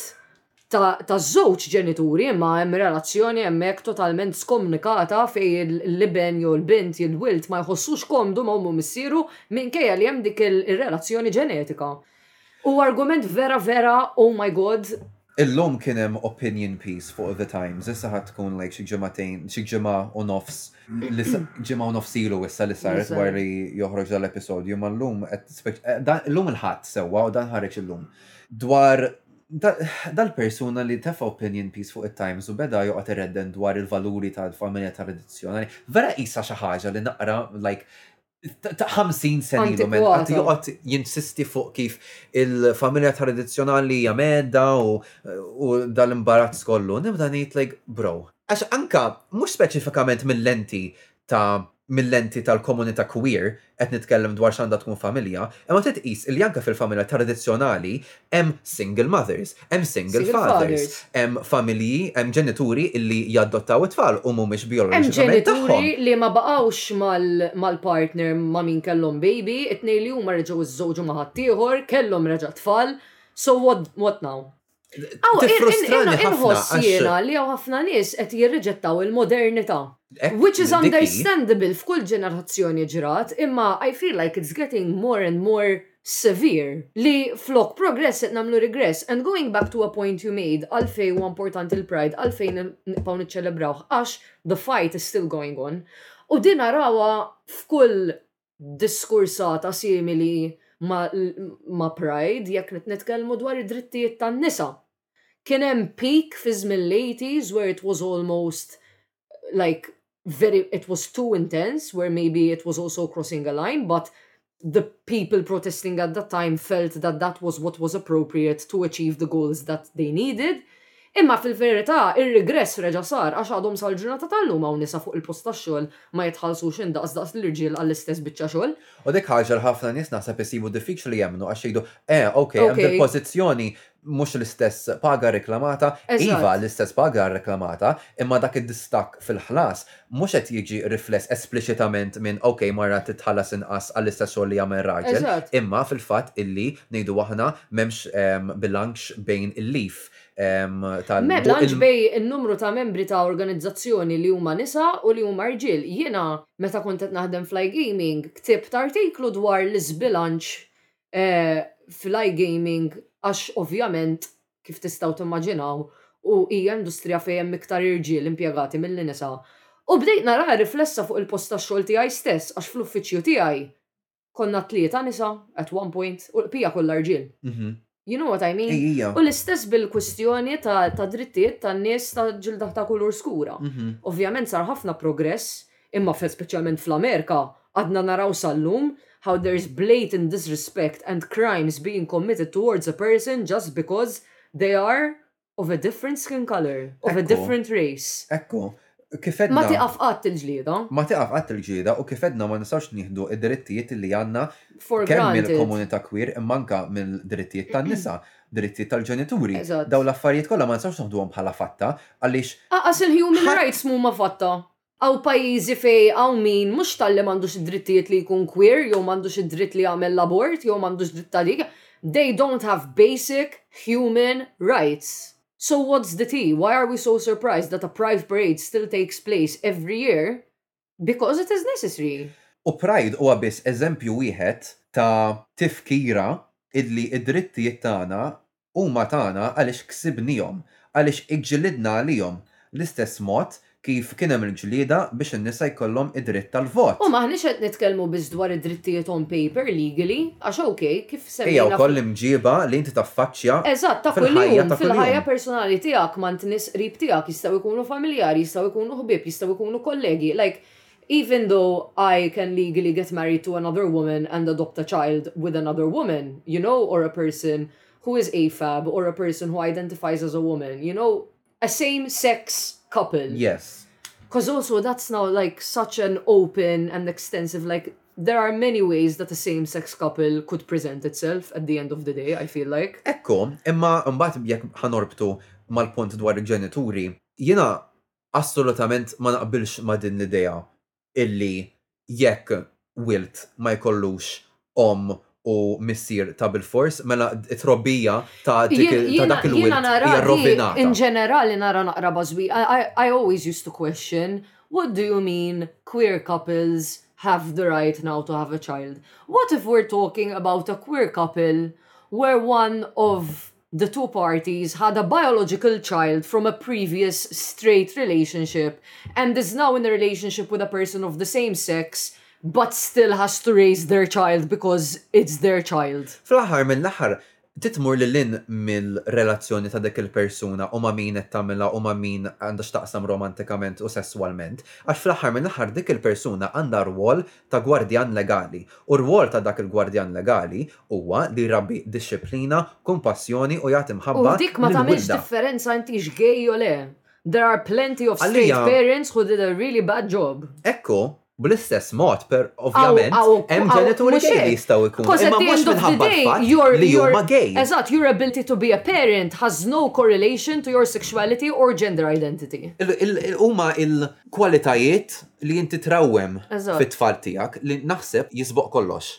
ta' taż-żewġ ġenituri imma hemm relazzjoni hemmhekk totalment skomnikata fejn il- l-iben jew il-bint jew il-wilt ma jħossux komdu ma' ommu u missieru minkejja li hemm dik il- ir-relazzjoni ġenetika. Huwa argument vera vera oh my God. Illum kien hemm opinion piece fuq The Times, issa ħa tkun like xi ġimagħtejn, xi ġimgħa u nofs li ġimgħa u nofs ilu issa li saret wara li joħroġ dan l-episodju, imma llum qed dan illum il-Ħadd sewwa u dan ħareġ illum, dwar dal-persuna li tefa' opinion piece fuq it-Times u beda joqgħod iredden dwar il-valuri tal-familja tradizzjonali. Vera qisha xi ħaġa li naqra like ta' 50 sen ilu men, għat joqgħod jinsisti fuq kif il-familja tradizzjonali hija medda u dal-imbarazz kollu. Nibda ngħid like bro. Għax anka mhux speċifikament mill-lenti ta' mill-lenti tal-komunità queer qed nitkellem dwar x'għandha tkun familja, imma trid tqis li anke fil-familja tradizzjonali Hemm single mothers, hemm single fathers, hemm familji, hemm ġenituri li jaddottaw it-tfal u mhumiex bijoloġikament tagħhom. Hemm ġenituri li ma baqgħux mal-partner ma' min kellhom baby, it-tnejn li huma reġgħu żżewġu ma' ħaddieħor, kellhom reġa' tfal, so what now? Inħoss jiena li hawn ħafna nies qed jirriġettaw il-modernità. Which is understandable f'kull ġenerazzjoni ġrat, imma I feel like it's getting more and more severe, li flok progress qed nagħmlu regress and going back to a point you made għalfejn huwa importanti l-Pride għalfejn nibqgħu niċċelebrawh għax the fight is still going on u din arawha f'kull diskursata simili ma' Pride jekk qed nitkellmu dwar id-drittijiet tan-nisa. Kien hemm peak fi żmien l-80s where it was almost like very it was too intense where maybe it was also crossing a line but the people protesting at that time felt that that was what was appropriate to achieve the goals that they needed. Imma fil-verità, ir-regress reġa' sar għax għadhom sal-ġurnata tal-lum hawn nisa fuq il-post tax-xogħol ma jitħallsux indaqs daqs l-irġiel għall-istess biċċa xogħol. U dik ħaġa li ħafna nies naħseb isibu diffiċli jemmnu għax jgħidu, eh, ok, hemm dil-pożizzjoni mhux l-istess paga rreklamata, iva l-istess paga rreklamata, imma dak id-distakk fil-ħlas mhux qed jiġi rifless espliċitament minn ok mara titħallas inqas għall-istess xogħol li jagħmel raġel, imma fil-fatt illi ngħidu aħna m'hemmx bilanċ bejn il-leave tal-. M'hemm bilanċ bejn in-numru ta' membri ta' organizzazzjoni li huma nisa u li huma rġiel. Jiena meta kont qed naħdem fl-iGaming ktibt artiklu dwar l-iżbilanċ fl-iGaming għax ovvjament kif tistgħu timmaġinaw u hija industrija fejn hemm iktar irġiel impjegati milli nisa. U bdejt naraha riflessa fuq il-post tax-xogħol tiegħi stess għax fl-uffiċċju tiegħi konna tlieta nisa at one point u l-bqija kollha rġiel. You know what I mean? U l-istess bil-kwistjoni ta' drittijiet tan-nies ta' ġilda ta' kulur skura. Ovvjament sar ħafna progress Imma f'hekk speċjalment fl-Amerika għadna naraw sal-lum how there is blatant disrespect and crimes being committed towards a person just because they are of a different skin colour, of a different race. Ekku, kif għedna. Ma tieqaf qatt il-ġlieda. Ma tieqaf qatt il-ġlieda u kif għedna ma nistgħux nieħdu d-drittijiet li għandna kemm mill-komunità queer imma anke mill-drittijiet tan-nisa, drittijiet tal-ġenituri. Dawn l-affarijiet kollha ma nistgħux noħduhom bħala fatta għaliex. Aqas il-human rights m'huma fatta. Hawn pajjiżi fejn hawn min mhux talli m'għandux id-drittijiet li jkun queer jew m'għandux id-dritt li jagħmel l-abort jew m'għandux dritt ta' dik, they don't have basic human rights. So what's the tea, why are we so surprised that a pride parade still takes place every year because it is necessary? U pride huwa biss eżempju wieħed ta' tifkira illi id-drittijiet tagħna Huma tagħna għaliex ksibniehom, għaliex iġġilidna għalihom, l-istess mod kif kien hemm il-ġlieda biex in-nisa jkollhom id-dritt tal-vot. U m'aħniex qed nitkellmu biss dwar id-drittijiet on paper, legally, għax ok, kif semmejna fil-. Hija wkoll l-imġieba li inti taffaċċja fil-ħajja ta' kuljum. Eżatt, ta' kuljum, fil-ħajja personali tiegħek ma' nies qrib tiegħek, jistgħu jkunu familjari, jistgħu jkunu ħbieb, jistgħu jkunu kollegi, like, even though I can legally get married to another woman and adopt a child with another woman, you know, or a person who is AFAB or a person who identifies as a woman, you know, a same sex couple. Yes. Because also that's now like such an open and extensive, like, there are many ways that a same-sex couple could present itself at the end of the day, I feel like. Ekko, imma mbagħad jekk ħanorbtu mal-punt dwar il-ġenituri, jiena Assolutament ma naqbilx ma' din l-idea illi jekk wild ma jkollux omm u missier ta' bilfors, mela t-trobbija ta' dak il-wild hija rrovinata. Jiena nara di, in ġenerali nara naqra bażwieqa. I always used to question, what do you mean queer couples have the right now to have a child? What if we're talking about a queer couple where one of the two parties had a biological child from a previous straight relationship and is now in a relationship with a person of the same sex but still has to raise their child because it's their child. Fl-aħħar mill-aħħar, inti tmur lil hinn mill-relazzjoni ta' dik il-persuna u ma' min qed tagħmilha u ma' min għandha x'taqsam romantikament u sesswalment, għax fl-aħħar mill-aħħar dik il-persuna għandha rwol ta' gwardjan legali, u r-rwol ta' dak il-gwardjan legali huwa li jrabbi dixxiplina, kumpassjoni u jagħti mħabba lill-wilda. U dik ma tagħmilx differenza intix gay jew le. There are plenty of straight parents who did a really bad job. Ekku, bl-istess mod, per, ovvjament, hemm ġenituri gay li jistgħu jkunu, imma mhux minħabba l-fatt li huma gay. Eżatt, your ability to be a parent has no correlation to your sexuality or gender identity. Huma l-kwalitajiet li inti trawwem fit-tfal tiegħek li naħseb jisboq kollox.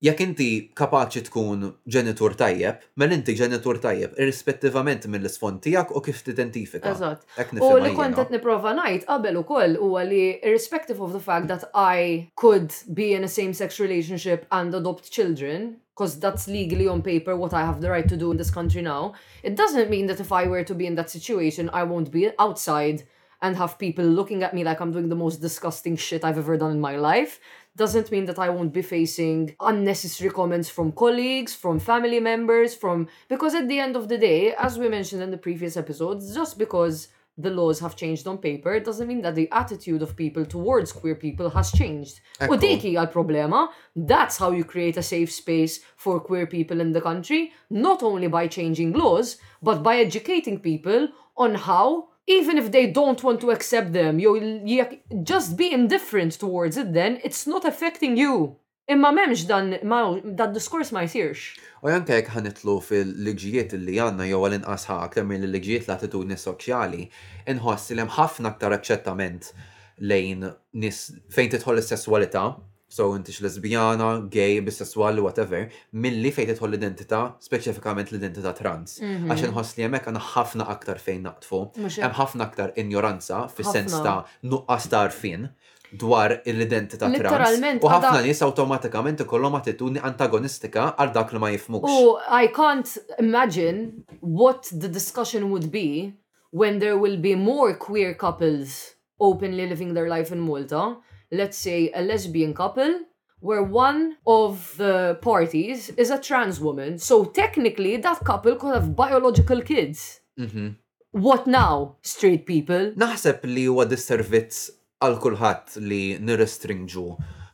Jekk inti kapaċi tkun ġenitur tajjeb, mela inti ġenitur tajjeb irrispettivament mill-isfond tiegħek u kif tidentifika. Eżatt. U li kont qed nipprova ngħid qabel ukoll huwa li irrespective of the fact that I could be in a same sex relationship and adopt children, coz that's legally on paper what I have the right to do in this country now, it doesn't mean that if I were to be in that situation I won't be outside and have people looking at me like I'm doing the most disgusting shit I've ever done in my life. doesn't mean that I won't be facing unnecessary comments from colleagues, from family members, from. Because at the end of the day, as we mentioned in the previous episodes, just because the laws have changed on paper, it doesn't mean that the attitude of people towards queer people has changed. U problema, that's how you create a safe space for queer people in the country, not only by changing laws, but by educating people on how Even if they don't want to accept them jew jekk just be indifferent towards it then it's not affecting you. Imma m'hemmx dan d-diskors ma jsirx. U anke jekk ħa nidħlu fil-liġijiet li għandna jew għall-inqas ħa aktar milli liġijiet l-attitudni soċjali, inħoss li hemm ħafna aktar aċċettament lejn nies fejn tidħol is-sesswalità, sew intix lesbjana, gay, bisesswal, whatever, milli fejn tidħol l-identità, speċifikament l-identità trans. Għax inħoss li hemmhekk għandna ħafna aktar fejn naqtfu. Hemm ħafna aktar injoranza fis-sens ta' nuqqas ta' għarfien dwar l-identità trans. U ħafna nies awtomatikament ikollhom attitudni antagonistika għal dak li ma jifhmux. U I can't imagine what the discussion would be when there will be more queer couples openly living their life in Malta, let's say a lesbian couple where one of the parties is a trans woman, so technically that couple could have biological kids. Mm -hmm. What now, straight people? Naħseb li huwa disservizz għal kulħadd li nirrestrinġu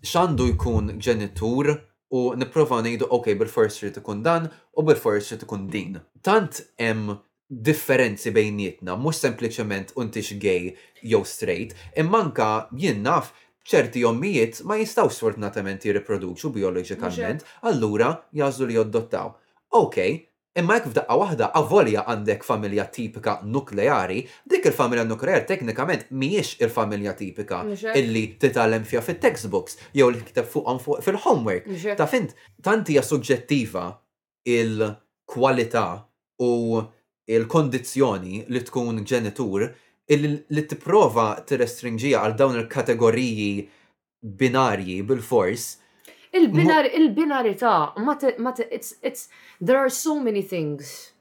x'għandu jkun ġenitur u nipprova ngħidu ok bil-fors trid ikun dan u bil-fors trid ikun din. Tant hemm differenzi bejnietna, mhux sempliċement u intix gay jew straight, imma anke jien naf b'ċerti ommijiet ma jistgħux sfortunatament jirriproduċu bijoloġikament, allura jagħżlu li joddottaw. Ok, imma hekk f'daqqa waħda avolja għandek familja tipika nukleari, dik il-familja nukleari teknikament mhijiex il-familja tipika illi titgħallem fiha fit-textbooks jew li tinkiteb fuqhom fil-homework. Taf int? Tant hija suġġettiva il-kwalità u l-kondizzjoni li tkun ġenitur, li tipprova tirrestrinġiha għal dawn il-kategoriji binarji bilfors. Il-binarità ma, it's, it's, there are so many things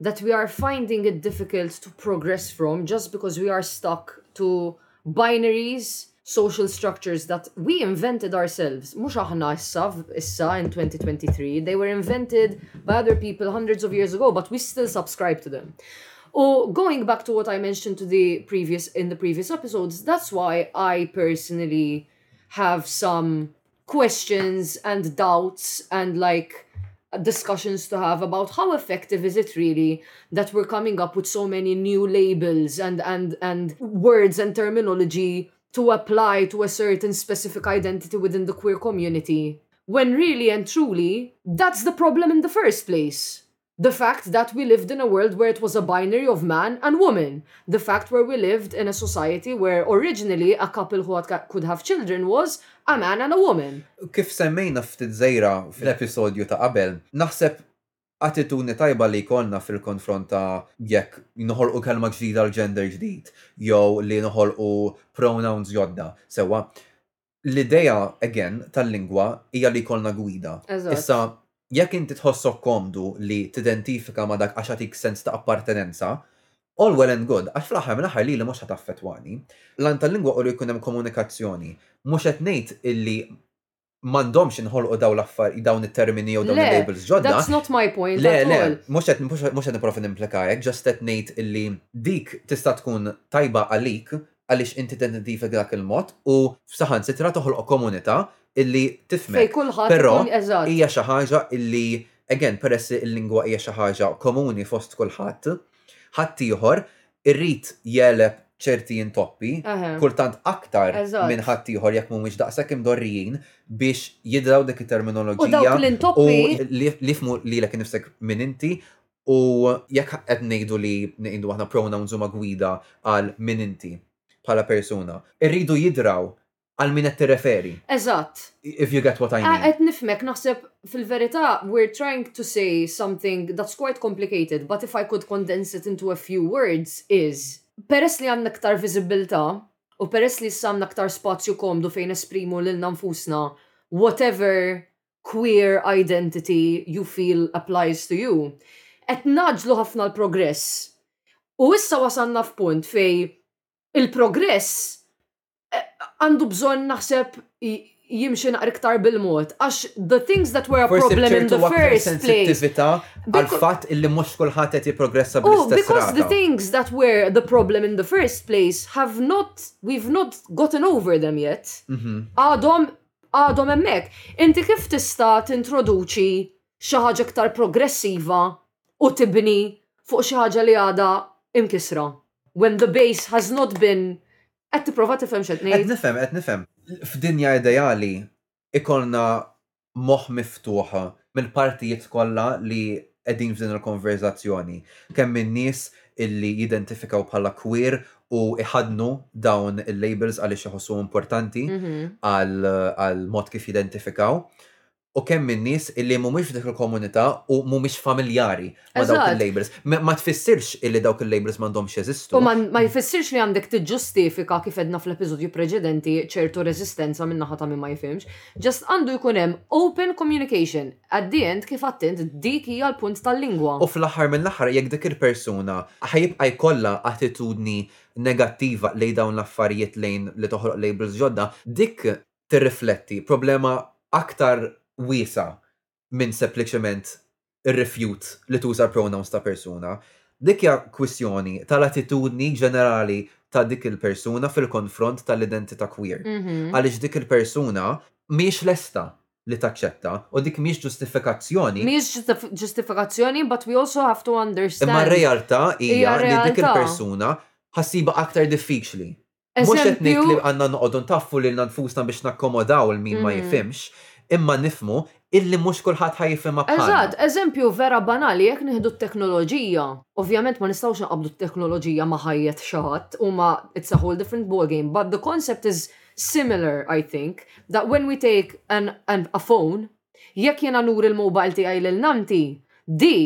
that we are finding it difficult to progress from just because we are stuck to binaries, social structures that we invented ourselves. Mux aħna issa, issa in 2023, they were invented by other people hundreds of years ago, but we still subscribe to them. Or oh, going back to what I mentioned to the previous in the previous episodes, that's why I personally have some questions and doubts and like discussions to have about how effective is it really that we're coming up with so many new labels and and and words and terminology to apply to a certain specific identity within the queer community when really and truly that's the problem in the first place The fact that we lived in a world where it was a binary of man and woman, the fact where we lived in a society where originally a couple who had could have children was a man and a woman. Kif semmejna ftit żgħira fl-episodju ta' qabel, naħseb attitudni tajba li jkollna fil-konfront ta' jekk noħolqu kelma ġdida għal gender ġdid jew li noħolqu pronouns ġodda, sewwa, l-idea again tal-lingwa hija li jkollna gwida. Eżatt. Issa, jekk inti tħossok komdu li tidentifika ma' dak għax jagħtik sens ta' appartenenza, all well and good, għax fl-aħħar mill-aħħar lili mhux ħa taffettwani. L-għan tal-lingwa hu li jkun hemm komunikazzjoni. Mhux qed ngħid illi m'għandhomx jinħolqu dawn l-affar, dawn it-termini jew dawn Le, il-labels ġodda. that's not my point Le, at le, all. mhux qed mhux qed nipprova nimplika hekk, just qed ngħid illi dik tista' tkun tajba għalik għaliex inti tidentifika dak il-mod u saħansitra toħloq komunità illi tifhmek. Fejn kulħadd Però ikun eżatt. hija xi ħaġa illi, again, peress li l-lingwa hija xi ħaġa komuni fost kulħadd, ħaddieħor irid jegħleb ċerti intoppi, Eħe. kultant aktar Eżatt. minn ħaddieħor jekk mhumiex daqshekk imdorrijin biex jidraw dik U it-terminoloġija dawk l-intoppi li li jifmu lilek innifsek minn inti U jekk qed ngħidu li ngħidu aħna pronouns huma gwida għal min inti bħala persuna, irridu jidraw għal min qed tirreferi. Eżatt. If you get what I mean. Qed nifhmek, naħseb fil-verità we're trying to say something that's quite complicated but if I could condense it into a few words is, peress li għandna iktar viżibbiltà u peress li issa għandna iktar spazju komdu fejn nesprimu lilna nfusna whatever queer identity you feel applies to you, qed ngħaġġlu ħafna l-progress. U issa wasalna f'punt fejn il-progress għandu bżonn naħseb jimxi naqra iktar bil-mod. Għax the things that were a problem in the first place. Għal-fat illi mux kullħat qed jipprogressa oh, bl-istess Because the things that were the problem in the first place have not, we've not gotten over them yet. Mhm. Għadhom Għadhom hemmhekk. Inti kif tista' tintroduċi xi ħaġa iktar progressiva u tibni fuq xi ħaġa li għadha imkissra? When the base has not been Qed tipprova tifhem x'qed ngħid? Qed nifhem, qed nifhem. F'dinja ideali jkollna moħħ miftuħ mill-partijiet kollha li qegħdin f'din il-konverżazzjoni, kemm min-nies illi jidentifikaw bħala queer u jħaddnu dawn il-labels għaliex iħossuhom importanti għall-mod kif jidentifikaw, u kemm min-nies illi mhumiex f'dik il-komunità u mhumiex familjari ma dawk il-labels. Ma tfissirx illi dawk il-labels m'għandhomx jeżistu. U ma jfissirx li għandek tiġġustifika kif edna fl-episodju preċedenti ċertu reżistenza minn naħa ta' min ma jifhimx. Ġast għandu jkun hemm open communication. At the end kif għattint dik hija l-punt tal-lingwa. U fl-aħħar mill-aħħar jekk dik il-persuna ħajibqa' jkollha attitudni negattiva lejn dawn l-affarijiet lejn li toħloq labels ġodda, dik tirrifletti problema aktar wiesgħa minn sempliċement ir-rifjut li tuża l-pronouns ta' persuna. Dik hija kwistjoni tal-attitudni ġenerali ta' dik il-persuna fil-konfront tal-identità queer. Għaliex dik il-persuna mhijiex lesta li taċċetta u dik mhijiex ġustifikazzjoni. Mhijiex ġustifikazzjoni but we also have to understand. Imma r-realtà hija li dik il-persuna ħa ssibha aktar diffiċli Mhux qed ngħid li għandna noqogħdu ntaffu lilna nfusna biex nakkomodaw il min ma mm. jifhimx, imma nifhmu illi mhux kulħadd ħa jifhimha bħalna. Eżatt, eżempju vera banali jekk nieħdu t-teknoloġija. Ovvjament ma nistgħux naqabdu t-teknoloġija ma ħajjet xi ħadd huma it's a whole different ball game, but the concept is similar I think that when we take an, an a phone jekk jiena nuri l-mobile tiegħi lil nanti, di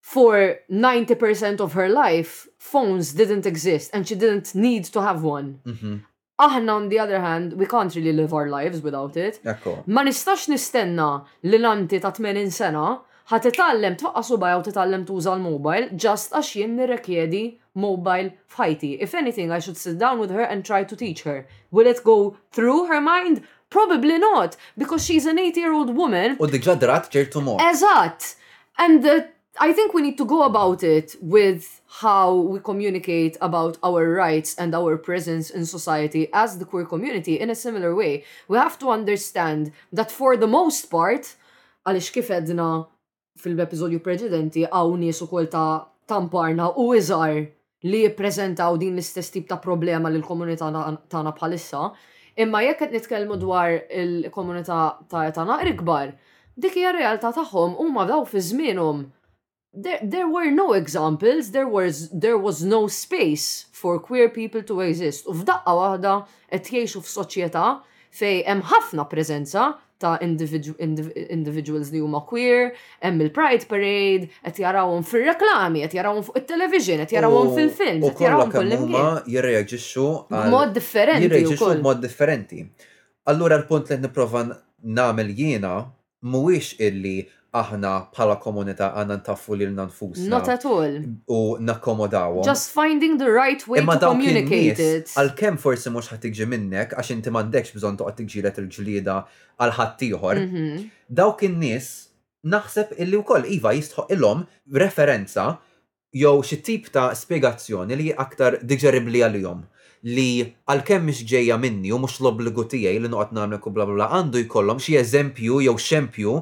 for 90 percent of her life, phones didn't exist and she didn't need to have one. Mhm. Aħna on the other hand, we can't really live our lives without it. Ekku. Ma nistax nistenna li l-anti ta' 80 sena ħat titgħallem tfaqqa' subajha u titgħallem tuża l-mobile just għax jien nirrekjedi mobile f'ħajti. If anything, I should sit down with her and try to teach her. Will it go through her mind? Probably not, because she's an 80 year old woman U diġà drat ċertu mod. Eżatt! And uh, I think we need to go about it with how we communicate about our rights and our presence in society as the queer community in a similar way. We have to understand that for the most part, għalix kif edna fil-episodju preċedenti għaw nies ukoll ta' tamparna u iżar li jippreżentaw din l-istess tip ta' problema lil komunità tagħna bħalissa, imma jekk qed nitkellmu dwar il-komunità ta' età naqra ikbar, dik hija realtà tagħhom huma daw fi żmienhom there were no examples, there was, there was no space for queer people to exist. U f'daqqa waħda qed jgħixu f'soċjetà fejn hemm ħafna preżenza ta' individuals li huma queer, hemm il-Pride Parade, qed jarawhom fir-reklami, qed jarawhom fuq it-television, qed jarawhom fil-films, qed jarawhom kullimkien. Huma jirreaġixxu b'mod differenti. Jirreaġixxu b'mod differenti. Allura l-punt li qed nipprova nagħmel jiena mhuwiex illi aħna bħala komunità għandna ntaffu lilna nfusna. Not at all. U nakkomodawhom. Just finding the right way to communicate it. Għalkemm forsi mhux ħadd tiġi minnek għax inti m'għandekx bżonn toqgħod tiġġieled il-ġlieda għal ħadd ieħor. Mhm. Dawk in-nies naħseb illi wkoll iva jistħoq ilhom referenza jew xi tip ta' spjegazzjoni li hi aktar diġeribbli għalihom, li għalkemm mhix ġejja minni u mhux l-obbligu tiegħi li noqgħod nagħmel ku bla bla bla, għandu jkollhom xi eżempju jew xempju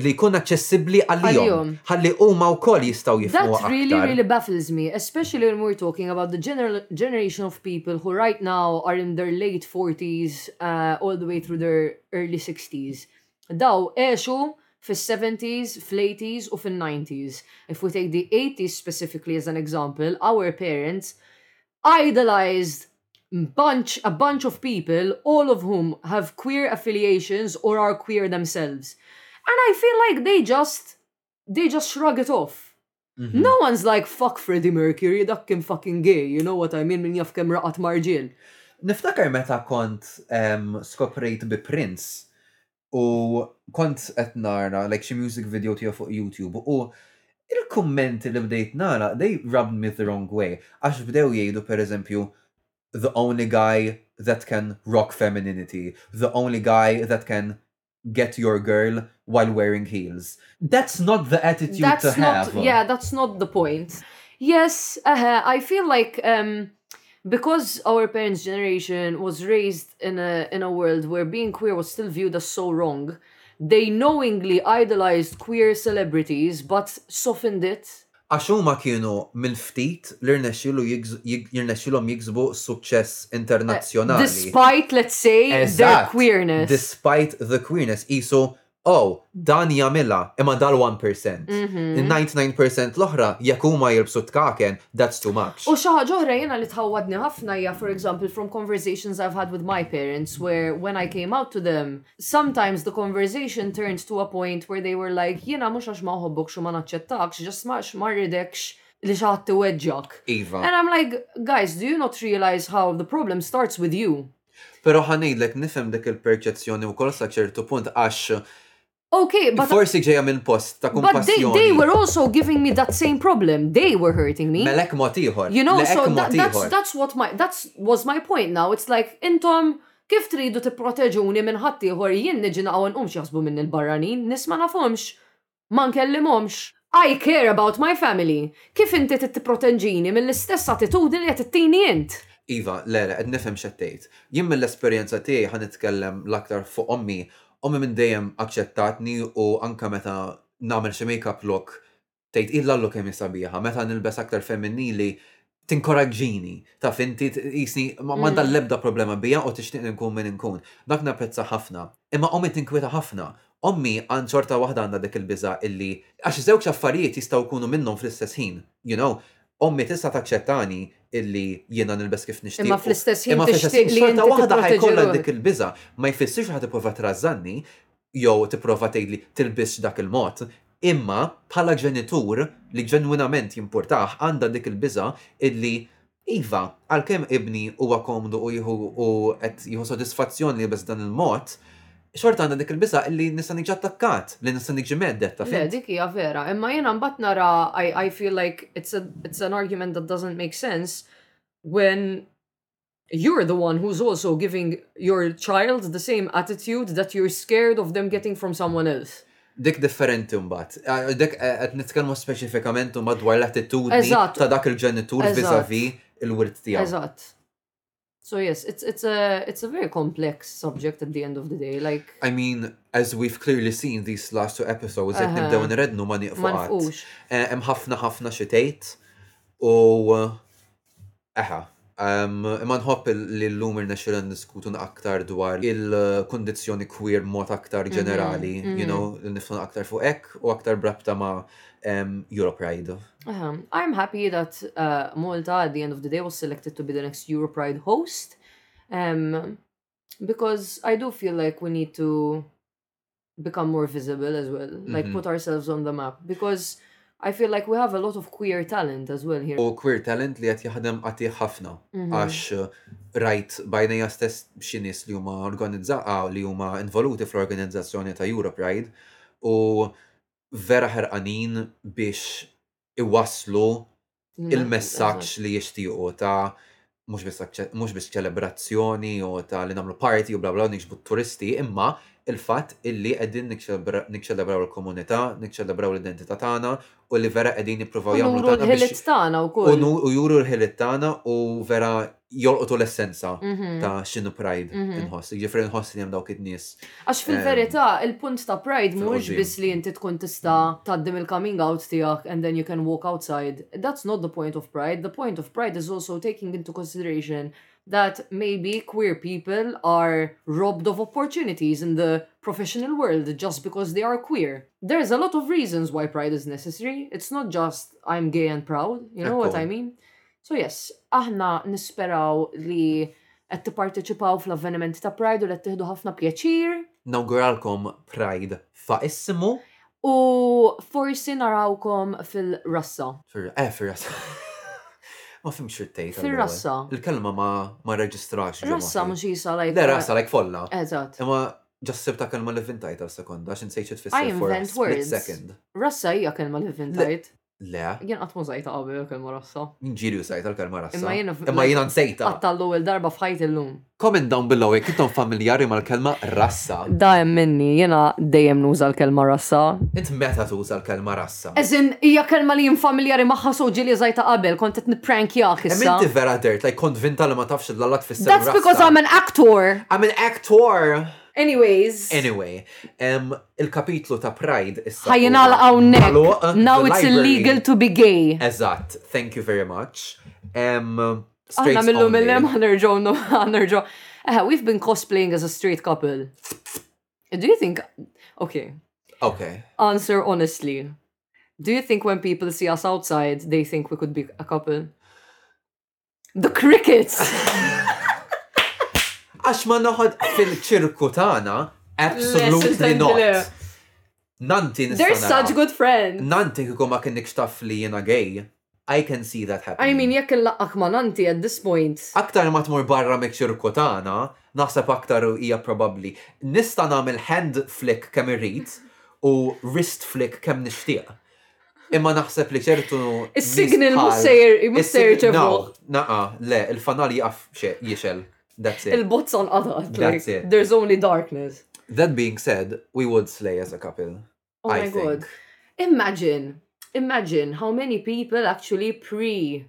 li jkun aċċessibbli għalihom, ħalli huma wkoll jistgħu jifhmuha aktar. That really, really baffles me, especially when we're talking about the generation of people who right now are in their late forties all the way through their early sixties. Daw għexu fis-70s, fl-80s u fil-90s. If we take the 80s specifically as an example, our parents idolized bunch a bunch of people all of whom have queer affiliations or are queer themselves And I feel like they just, they just shrug it off. Mhm. No one's like, fuck Freddie Mercury, dak kien fucking gay, you know what I mean, minn jaf kem raqat marġil. Niftakar meta kont skoprejt bi Prince u kont qed nara like xi music video tiegħu fuq YouTube u il-kummenti li bdejt nara they rubbed me the wrong way għax bdew jgħidu pereżempju the only guy that can rock femininity, the only guy that can get your girl while wearing heels. That's not the attitude that's to not, have. Yeah, that's not the point. Yes, uh, I feel like um, because our parents' generation was raised in a in a world where being queer was still viewed as so wrong, they knowingly idolized queer celebrities but softened it Għax huma kienu mill-ftit li rnexxielu jirnexxielhom jiksbu suċċess internazzjonali. Despite, let's say, their queerness. Eżatt, despite the queerness. Qisu, oh, dan jagħmilha, imma dal-one percent. In-ninety nine percent l-oħra, jekk huma jilbsu t-tkaken, that's too much. U xi ħaġa oħra jiena li tħawwadni ħafna hija, for example, from conversations I've had with my parents where when I came out to them, Sometimes the conversation turned to a point where they were like, jiena mhux għax ma nħobbokx u ma naċċettakx, just għax ma rridekx li xi ħadd iweġġgħek. Iva. And I'm like, guys, do you not realise how the problem starts with you? Però ħa ngħidlek nifhem dik il-perċezzjoni wkoll sa ċertu punt għax Okay, but forsi ġejja minn post ta' But they, kumpassjoni. they were also giving me that same problem. They were hurting me. Melek mod ieħor. You know, Leqek so mod that, that's ieħor. that's what my that's was my point now. It's like intom Kif tridu tipproteġuni minn ħaddieħor jien niġi naqgħu nqum x'jaħsbu minni l-barranin, nies ma nafhomx? Ma nkellimhomx? I care about my family! Kif inti trid tipprotenġini mill-istess attitudni li qed ittini int? Iva, le le, qed nifhem x'qed tgħid. Jien mill-esperjenza tiegħi ħa nitkellem l-aktar fuq ommi, ommi minn dejjem aċċettatni u anke meta nagħmel xi make-up look Tgħid hi l-allu kemm hi sabiħa, meta nilbes aktar feminnili tinkoraġġini, taf inti jisni ma għandha mm. l-ebda problema bija u tixtieq nkun min nkun. Dak napprezza ħafna. Imma ommi tinkwita ħafna. Ommi għand xorta waħda għandha dik il-biża illi għax żewġ affarijiet jistgħu jkunu minnhom fl-istess ħin, you know, ommi tista' taċċettani illi jiena nilbes kif nixtieq. Imma fl-istess ħin tixtieq li xorta waħda ħajkollha dik il-biża ma jfissirx ħad tipprova trażżanni, jew tipprova tgħidli tilbisx dak il-mod, imma bħala ġenitur li ġenwinament jimpurtah għandha dik il-biża' illi iva, għalkemm ibni huwa komdu u jieħu u qed jieħu sodisfazzjon li jilbes b'dan il-mod, xorta għandha dik il-biża' illi nista' niġi attakkat, li nista' niġi mhedded, taf int. Le, dik hija vera, imma jiena mbagħad nara, i feel like it's an argument that doesn't make sense when You're the one who's also giving your child the same attitude that you're scared of them getting from someone else. Dik differenti mbagħad. Eh, dik eh, qed nitkellmu speċifikament mbagħad dwar l-attitudni ta' dak il-ġenitur viżavi il-wirt tiegħu. Eżatt. So yes, it's it's a it's a very complex subject at the end of the day. Like I mean, as we've clearly seen these last two episodes, qed nibdew nrednu ma nieqfu. Ma nifqux. Eh, hemm ħafna ħafna xi tgħid u Eħe. Imma nħobb li llum irnexxielna niddiskutu aktar dwar il-kundizzjoni queer b'mod aktar ġenerali, you know, li niftħu aktar fuq hekk u aktar b'rabta ma' Europride. Eħe. I am happy that Malta at the end of the day was selected to be the next Europride host because I do feel like we need to become more visible as well, mm -hmm. like mhm. put ourselves on the map, because I feel like we have a lot of queer talent as well here. U queer talent li qed jaħdem qatiħ ħafna. Mhm. Għax uh, rajt bajnija stess xi nies li huma organizzaqa ah, li huma involuti fl-organizzazzjoni ta' Europe Pride u vera ħerqanin biex iwaslu il-messaġġ li jixtiequ ta' mhux biss ċelebrazzjoni u ta' li nagħmlu party u bla bla nixbu turisti, imma il-fatt illi qegħdin niċċelebraw il-komunità, niċċelebraw l-identità tagħna u li vera qegħdin nippruvaw jagħmlu tagħna biex tagħna wkoll. U juru l-ħiliet tagħna u vera jolqotu l-essenza mhm. ta' xinu pride mhm. inħoss. Ġifri nħoss li jemdaw dawk Għax fil-verità, ehm, il-punt ta' pride mux biss li inti tkun tista' taddim il-coming out tijak and then you can walk outside. That's not the point of pride. The point of pride is also taking into consideration that maybe queer people are robbed of opportunities in the professional world just because they are queer. There's a lot of reasons why pride is necessary. It's not just I'm gay and proud, you know what I mean? So yes, aħna nisperaw li qed tipparteċipaw fl-avvenimenti ta' Pride u li qed tieħdu ħafna pjaċir. Nawguralkom Pride faqissimu. U forsi narawkom fil-rassa. Eh, fil-rassa. Ma fimx xittejt. Fil-rassa. Il-kelma ma reġistrax. Rassa mux jisa lajk. Le, rassa lajk folla. Eżat. Imma ġassib ta' kelma li vintajt għal sekonda, xin sejċi tfisser for a split second. Rassa hija kelma li vintajt. Le. Jien qatt ma żajta qabel il-kelma rassa. Min ġiri u sajta l-kelma rassa. Imma jiena Imma jiena nsejta. Qatta l-ewwel darba f'ħajt illum. Comment down below jekk intom familjari mal-kelma rassa. Da hemm minni, jiena dejjem nuża l-kelma rassa. Int meta tuża l-kelma rassa? As in, hija kelma li jien familjari magħha so ġieli żajta qabel, kont qed nipprankjah issa. Imma inti vera dirt like kont vinta li ma tafx l-alla tfisser rassa. That's because I'm an actor. I'm an actor. Anyways. Anyway, em, il-kapitlu ta' Pride issa. Ħajjin huwa għal hawnhekk. magħluq. Now The it's library- illegal to be gay. Eżatt, thank you very much. Em, Aħna straights millum only. millum ħanerġaw no ħanerġaw. Eh, we've been cosplaying as a straight couple. Do you think Okay, Okay. answer honestly. Do you think when people see us outside they think we could be a couple? The crickets! Għax ma noħod fil-ċirku tagħna, absolutely not. Nanti nista' They're such good friends. Nanti kikum ma kiennik xtaf li jena gay. I can see that happen. I mean, jekk il-laqqak ma nanti at this point. Aktar ma tmur barra mek ċirku tagħna, naħseb aktar hija probabbli. Nista' nagħmel hand flick kemm irrid u wrist flick kemm nixtieq. Imma naħseb li ċertu. Is-signal mhux sejjer mhux sejjer ċevu. Naqa, le, il-fanal jaf jixel. That's it. Il-bozza nqatat. That's it. There's only darkness. That being said, we would slay as a couple. Oh I my think. god. Imagine, imagine how many people actually pre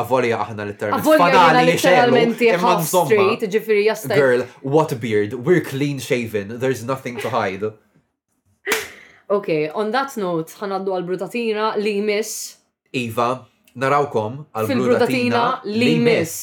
Avolja aħna literalment. Avolja aħna literalment imma street, ġifiri jasta. Girl, what beard? We're clean shaven, there's nothing to hide. Ok, on that note, ħanaddu għal-brutatina li miss. Iva, narawkom għal-brutatina li miss.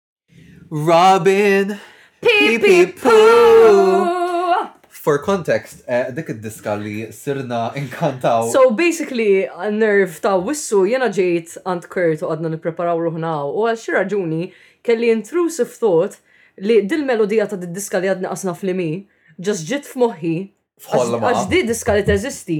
Robin! Pipi Poo! For context, eh, dik id-diska li sirna inkantaw. So basically, nerv ta' wissu jena ġejt għand Kurt u għadna nipreparaw ruħna u għal xi raġuni kelli intrusive thought li dil-melodija ta' did-diska li għadni qasna fl-imi ġas ġit f'moħħi. F'ħolma. Għax di diska li teżisti.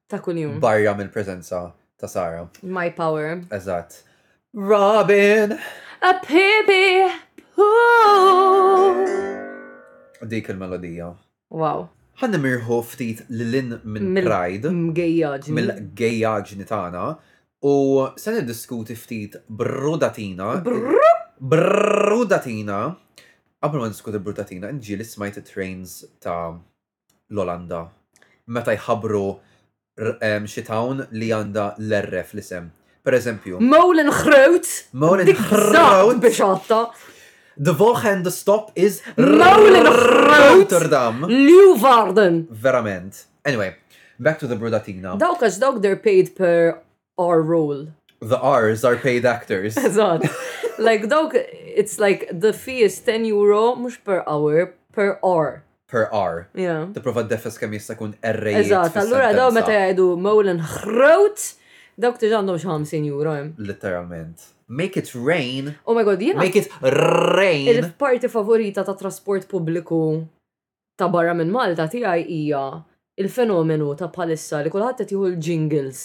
Ta' kuljum. Barra mill-preżenza ta' Sara. My power. Eżatt. Robin! A baby! Dik il-melodija. Wow. Ħan nimirħu ftit lilin minn Pride. Mill-gejjaġni. Mill-gejjaġni tagħna. U se niddiskuti ftit brudatina. Brudatina. Qabel ma niskuti brudatina, ġieli smajt it-trains ta' l-Olanda meta jħabbru xi town li għandha l-R fl-isem. Per eżempju. Molengroot. Molengroot. Biex għatta. The Wochen the stop is Rotterdam. Leeuwarden. Verament. Anyway, back to the Brudatina. Dawk għax dawk they're paid per our role. The R's are paid actors. Eżatt. Like dawk, it's like the fee is 10 euro, mux per hour, per hour. Per hour. Yeah. Tipprova d-defes kemm jista' jkun errejt. Eżatt, allura daw meta jgħidu Molan ħrot, dawk tiġ għandhom xi 50 euro. eh. Literalment. Make it rain, Oh my god, jiena make it rain. il-parti favorita ta' trasport pubbliku ta' barra minn Malta tiegħi hija il-fenomenu ta' bħalissa li kulħadd qed jieħu l-jingles.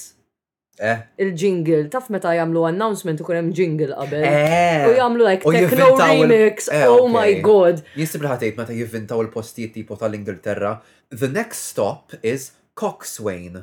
Eh? Il-jingle, taf meta jagħmlu announcement ikun hemm jingle qabel. Eh. U jagħmlu like techno remix, eh, oh my god. Jisib ħatejt meta jivvintaw il-postijiet tipo tal-Ingilterra. The next stop is Coxswain.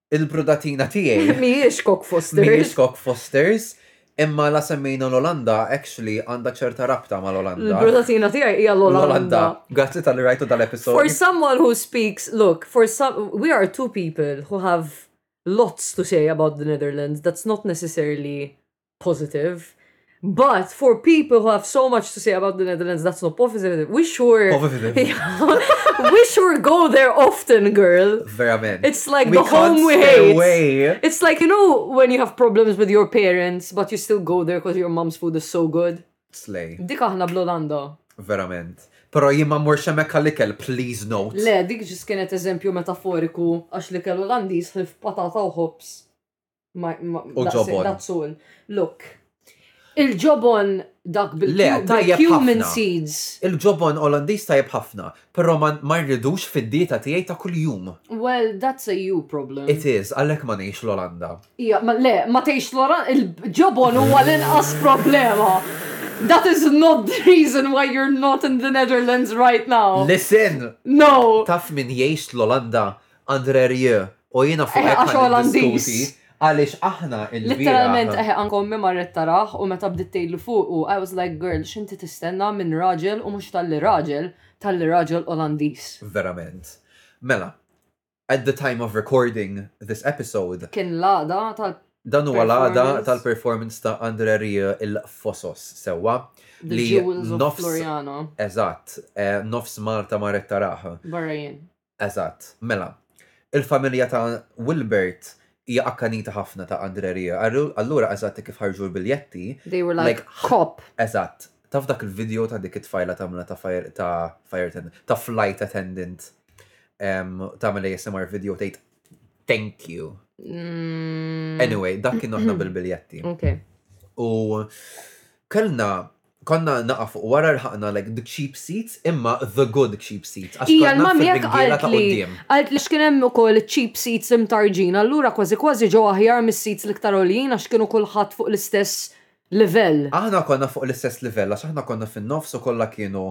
Il-brudatina tiegħi. Mhijiex Cock Fosters. Mhijiex Cock Fosters. Imma la semmejna l-Olanda, actually, għandha ċerta rabta ma l-Olanda. Il-brudatina tiegħi hija l-Olanda. Grazzi tal-li rajtu dal-episod. For someone who speaks, look, for some, we are two people who have lots to say about the Netherlands. That's not necessarily positive. But for people who have so much to say about the Netherlands, that's not positive. We sure. Positive. we sure go there often, girl. Verament. It's like we the home we hate. Away. It's like, you know, when you have problems with your parents, but you still go there because your mom's food is so good. Slay. Dik aħna bl-Olanda. Verament. Pero jimma mur xemek għal-ikel, please note. Le, dik ġis kienet eżempju metaforiku għax li kellu l-għandis ħlif patata u hops. Dazzun. Look. Il-ġobon dak bil-cumin seeds. Il-ġobon Olandis tajjeb ħafna, però ma rridux fid-dieta tiegħi ta' kuljum. Well, that's a you problem. It is, għalhekk ma ngħix l-Olanda. Ija, le, ma tgħix l-Olanda, il-ġobon huwa l-inqas problema. That is not the reason why you're not in the Netherlands right now. Listen! No! Taf min jgħix l-Olanda Andre Rieu, u jiena fuq hekk għandiskuti għaliex aħna il Literalment eħe anke ommi marret taraħ u meta bdiet tgħidlu fuq u I was like girl x'inti tistenna minn raġel u mhux talli raġel, talli raġel Olandiż. Verament. Mela, at the time of recording this episode. Kien l-għada tal Dan huwa l-għada tal-performance ta' Andre Rie il-Fosos sewwa li nofs Floriano. Eżatt, eh, nofs Malta marret taraħ. Barrajin. Eżatt. Mela, il-familja ta' Wilbert hija akkanita ħafna ta' Andrè Rieu. Allura eżatt hekk kif ħarġu l-biljetti. They were like cop. Eżatt. Taf dak il-video ta' dik it-tfajla tagħmilha ta' fire ta' fire attendant, ta' flight attendant tagħmel ASMR video tgħid thank you. Anyway, dak kien aħna bil-biljetti. Okay. U kellna Konna għalna hawn wara lħaqna like the cheap seats imma the good cheap seats għax konna fir-ringiela ta' quddiem. Qaltli għax kien hemm ukoll cheap seats imtarġin allura kważi kważi ġew aħjar mis-seats l-iktar għoljin għax kienu kulħadd fuq l-istess livell. Aħna konna fuq l-istess livell għax aħna konna fin-nofs u kollha kienu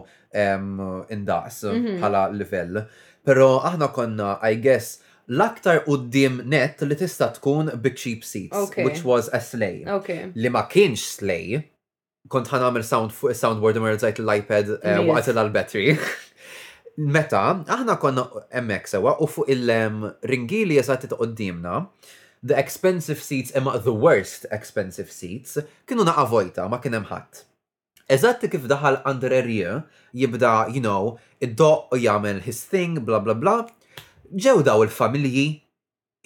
indaqs bħala livell. Però aħna konna I guess l-aktar quddiem nett li tista' tkun bi cheap seats which was a slay. Li ma kienx slay kont ħan għamil sound fuq il-soundboard imma rżajt l-iPad eh, waqt l-battery. Meta, aħna konna emmek sewa u fuq il-ringili ehm, eżatti ta' qoddimna, the expensive seats imma the worst expensive seats kienu naqa vojta ma kienem ħadd. Eżatti kif daħal under area jibda, you know, id-doq u jagħmel his thing, bla bla bla. Ġew daw il-familji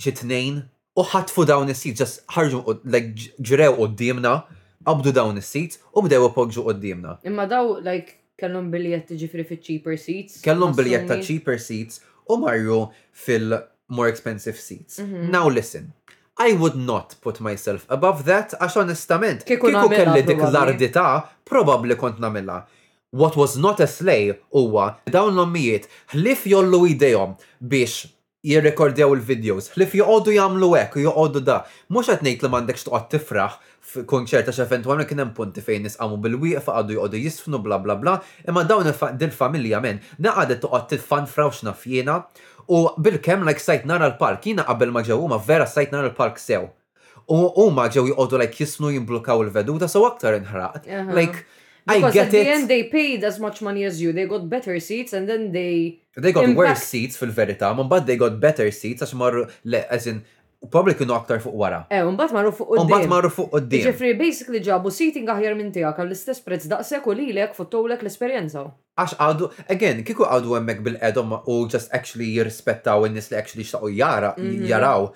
xi tnejn u ħatfu dawn is-seats, just ħarġu like ġrew quddiemna, qabdu dawn is-seats u bdew ipoġġu quddiemna. Imma daw like kellhom biljett jiġifieri fiċ-cheaper seats? Kellhom biljett ta' cheaper seats u marru fil-more expensive seats. Now listen, I would not put myself above that għax onestament kieku kelli dik l-ardità probabbli kont nagħmilha. What was not a slay huwa li dawn l-ommijiet ħlief jgħollu idejhom biex jirrekordjaw il-videos, ħlief joqogħdu jagħmlu hekk u joqogħdu dak. Mhux qed ngħid li m'għandekx toqgħod tifraħ f'kunċert għax eventwalment kien hemm punti fejn nies qamu bil-wieqfa, qagħdu joqogħdu jiżfnu bla bla bla, imma dawn il-fa, dil-familja men, din qagħdet toqgħod tiffanfra u x'naf jiena. U bilkemm like stajt nara l-palk, jiena qabel ma ġew huma vera stajt nara l-palk sew. U huma ġew joqogħdu like jisnu jimblukkaw il-veduta so aktar inħraqt. Like I get it. Because at the end they paid as much money as you, they got better seats and then they They got worse seats fil-verità, ma mbagħad they got better seats għax marru le as in probably kienu aktar fuq wara. Eh, u mbagħad marru fuq quddiem. U mbagħad marru fuq quddiem. Jiġifieri basically ġabu seating aħjar minn tiegħek għall-istess prezz daqshekk u lilek fottowlek l-esperjenza. Għax qagħdu, again, kieku jqagħdu hemmhekk bilqedhom u just actually jirrispettaw in-nies li actually jixtaqu jara, jaraw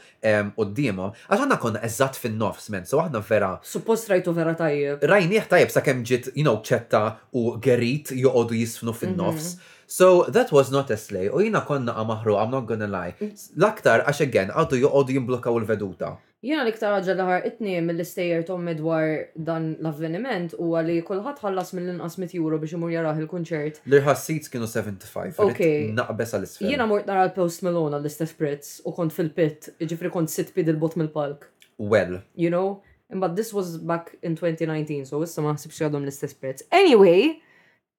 quddiemhom. Għax aħna konna eżatt fin-nofs, man, so aħna vera. Suppost rajtu vera tajjeb. Rajnieh tajjeb sakemm ġiet, you know, ċetta u gerit joqogħdu jiżfnu fin-nofs. So that was not a sleigh u jiena kont naqa' maħruq, I'm not gonna lie. L-aktar għax again qagħdu joqogħdu jimblukkaw il-veduta. Jiena l-iktar ħaġa li ħarqitni mill-istejjer t'ommi dwar dan l-avveniment huwa li kulħadd ħallas mill-inqas mitt Euro biex imur jarah il-kunċert. L-irħas seats kienu 75, ridt naqbeż għal isfel. Jiena mort nara l-Post Malone għall-istess prezz u kont fil-pit, jiġifieri kont sitt piedi 'l bogħod mill-palk. Well. You know? Imbagħad this was back in 2019, so issa ma naħsibx li għadhom l-istess prezz. Anyway,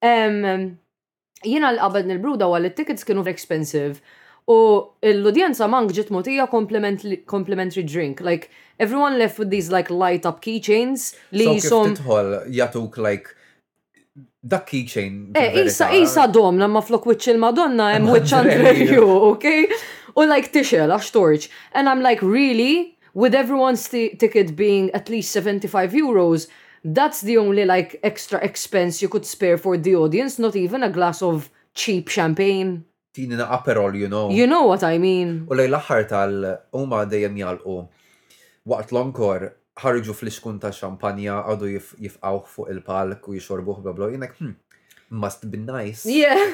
ehm. Jiena li qabad nil-bruda huwa li t-tickets kienu expensive u l-udjenza mank ġiet mogħtija complimentary drink. Like, everyone left with these like light up key chains li jisom. Kif tidħol jagħtuk like dak key chain. Eh, isa, isa dom, lamma flok wiċċ il-Madonna hemm wiċċ Andrew, okay? U like tixel, għax torċ. And I'm like, really? With everyone's ticket being at least €75, that's the only like extra expense you could spare for the audience, not even a glass of cheap champagne. Tini na Aperol, you know. You know what I mean. U lejn l-aħħar tal huma dejjem jagħlqu waqt l-encore ħarġu fliskun ta' xampanja qagħdu jifqgħuh fuq il-palk u jixorbuh bla bla u jien hekk, hm, must be nice. Yeah.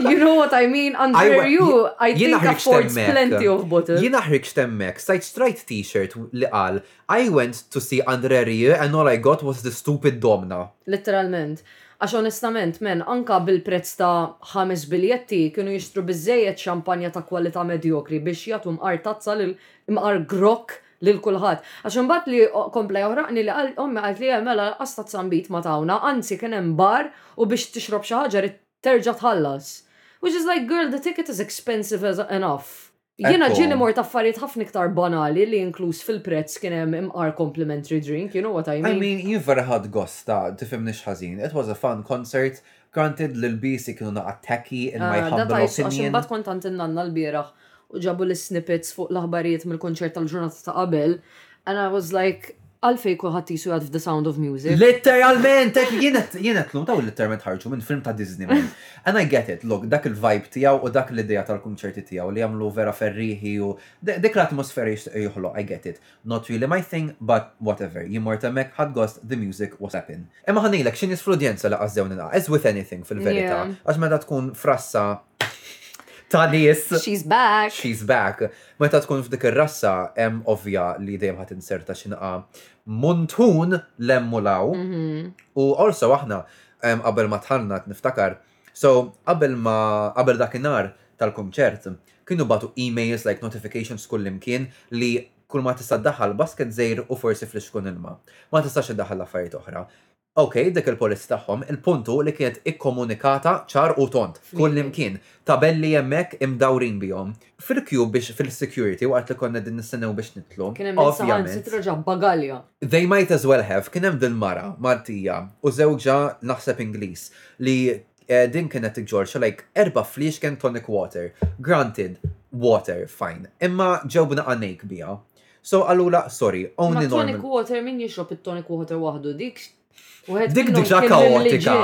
you know what I mean? Under you, I think affords plenty of bottles. Jina ħriġ temmek, sajt strajt t-shirt li qal, I went to see Andre Rieu and all I got was the stupid domna. Literalment. Għax onestament, men, anka bil-prezz ta' ħames biljetti kienu jixtru bizzejet xampanja ta' kwalità medjokri biex jagħtu mqar tazza lil mqar grok lil kulħadd. Għax imbagħad li kompla joħraqni li qal, ommi qaltli le mela lanqas tazzambit ma tawna, anzi kien hemm bar u biex tixrob xi ħaġa ridt terġa' tħallas. Which is like girl the ticket is expensive enough. Jiena ġieli mort affarijiet ħafna iktar banali li inkluż fil-prezz kien hemm imqar complimentary drink, you know what I mean. I mean jien vera ħadt gost ta', tifhimnix ħażin, it was a fun concert Granted li l-BC kienu naqgħa tacky in my humble opinion. Ahh, da tajt għax imbagħad kont għand in-nanna l-bieraħ u ġabu l-snippets fuq l-aħbarijiet mill-kunċert tal-ġurnata ta' qabel and I was like, għalfejn kulħadd qisu jgħad f'The Sound of Music? Litteralment! Jien qed illum, dawn litteralment ħarġu minn film ta' Disney man. And I get it, look, dak il-vibe tiegħu u dak l-idea tal-kunċerti tiegħu li jagħmlu vera ferrieħi u dik l-atmosfera jixtieq joħloq, I get it. Not really my thing but whatever, jien mort hemmhekk ħadt gost the music was slappin. Imma ħa ngħidlek xi nies fl-udjenza li qasdew nilqa', as with anything fil-verità, għax meta tkun frassa ta' nies. She's back. She's back. Meta tkun f'dik ir-rassa hemm ovvja li dejjem ħadd inserta xinqa muntun lemmu law. Mhm. U also aħna qabel ma tħallna niftakar So, qabel ma, qabel dakinhar tal-kunċert, kienu bagħtu emails like notifications kullimkien li kull ma tista' ddaħħal basket żgħir u forsi flixkun ilma. Ma tistax iddaħħal affarijiet oħra. Ok, dik il-policy tagħhom, il-punt hu li kienet ikkomunikata ċar u tond, kullimkien. Tabelli hemmhekk imdawrin bihom. fil-queue biex fil-security waqt li konna din nistennew biex nitlu. Kien hemm saħansitra ġab bagalja. They might as well have, kien hemm dil-mara Maltija u żewġha naħseb Ingliż li eh, din kienet iġġorr xi like erba' fliexken tonic water. Granted, water, fine. Imma ġew b'naqa' nejk biha. So qalula, sorry, only normal. Ma tonic water min jixrob it-tonic water waħdu dik Dik diġa kaotika.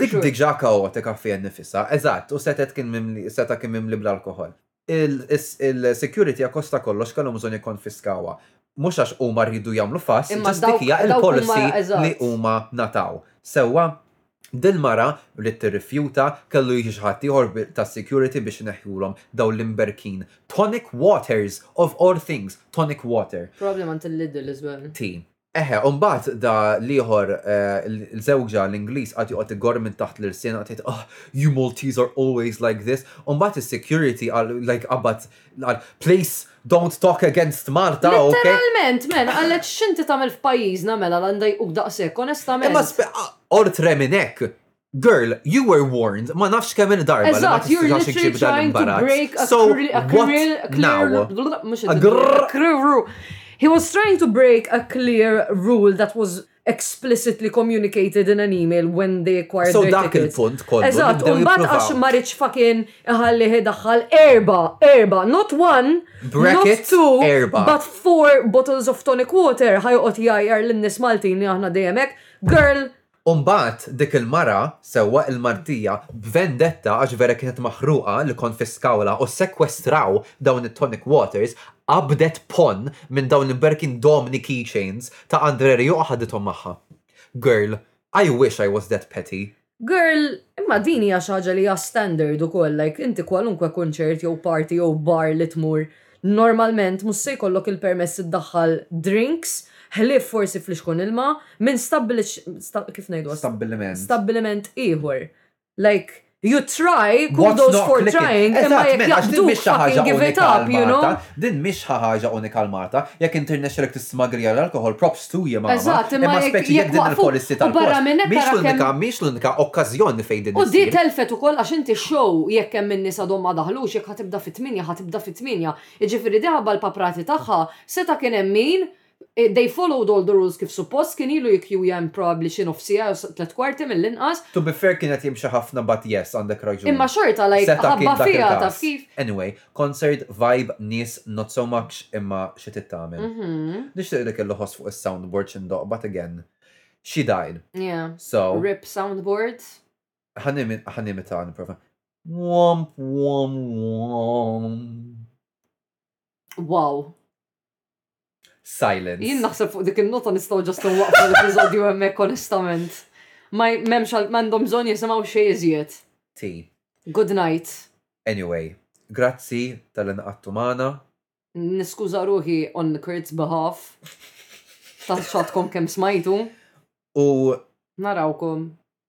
Dik diġa kaotika fija nifisa. Eżatt, u setet kien mimli, seta kien mimli bl-alkohol. Il-security akkosta kollox kellhom bżonn jikkonfiskawha. Mhux għax huma rridu jagħmlu fass, ġast dik hija l-policy li huma ngħataw. Sewwa? Dil-mara bdiet tirrifjuta, kellu jiġi xi ħadd ieħor tas-security biex ineħħulhom dawn l-imberkin. Tonic waters, of all things, tonic water. Probably mant il-Lidl as well. Ti. Eħe, u mbagħad da l-ieħor, l-żewġa, l-Ingliż qagħad joqgħod igorr minn taħt l-irsien, qagħad jgħid, Ugh, you Maltese are always like this. U mbagħad is-security qal, like, qabad, qal, Please, don't talk against Malta, ok? Litteralment, man, qalek x'inti tagħmel f'pajjiżna mela la ndajquk daqshekk, onestament. Imma spe, a, oltre minn hekk, Girl, you were warned, ma nafx kemm il-darba li ma tistax iġib dan l-imbarazz. So, what now? He was trying to break a clear rule that was explicitly communicated in an email when they acquired so their tickets. So dak il-punt kollu. Eżatt, un bat għax marriċ fakin iħalli daħħal erba, erba, not one, Bracket, not two, erba. but four bottles of tonic water ħajqot jajjar l-nis Maltin li aħna dejemek. Girl, U mbagħad dik il-mara, sewwa, il-Martija, b'vendetta għax vera kienet maħruqa li konfiskawlha u ssekwestraw dawn it-tonic waters, qabdet ponn minn dawn l-imberkin domni key chains ta' Andre Rieu u ħadithom magħha. Girl, I wish I was that petty. Girl, imma din hija xi ħaġa li hija standard ukoll, like inti kwalunkwe kunċert jew party jew bar li tmur, Normalment mhux se jkollok il-permess iddaħħal drinks, ħlief forsi flixkun ilma, minn kif ngħiduha? stabbiliment ieħor. Like, you try, kudos for trying, imma jekk jaqbduk fucking give it up, you know? Eżatt, mela, din mhix xi ħaġa unika għal Malta, din mhix xi ħaġa unika għal Malta. Jekk inti rnexxielek tismagglja l-alkoħol, props to you. True your mama. Eżatt, imma Imma jekk- speċi jekk jekk din waqfu- il-policy u tal-post. barra minn hekk Mhix tara kemm- l-unika, mhix l-unika okkażjoni fejn din U di issir. telfet ukoll għax inti x-show jekk hemm in-nies għadhom ma daħlux, jekk ħa tibda fit-tmienja ħa tibda fit-tmienja. Jiġifieri di ħabba l-paprati tagħha seta' kien hemm min they followed all the rules kif suppost, kien ilu jikkjuja hemm probably xi nofs siegħa jew s- tliet kwarti mill-inqas. To be fair kien qed jimxi ħafna but yes għandek raġun. Imma xorta like Seta' kien ħabba dak fiha taf il-każ. kif. Anyway, Concert vibe nies not so much imma xi trid tagħmel. Nixtieq li kellu ħoss fuq is-soundboard xi ndoqq but again she died. Yeah. So. Rip soundboard. Ħa nimita nipprova. Womp womp womp. Wow. Silence. Jien naħseb fuq dik il-nota nistgħu ġast nwaqfu l-episodju hemmhekk onestament. Ma m'hemmx m'għandhom bżonn jisimgħu xejn iżjed. Ti. Good night. Anyway, grazzi tal-li nqattu magħna. Niskuża ruħi on Kurt's behalf ta' x'għadkom kemm smajtu. U. Narawkom.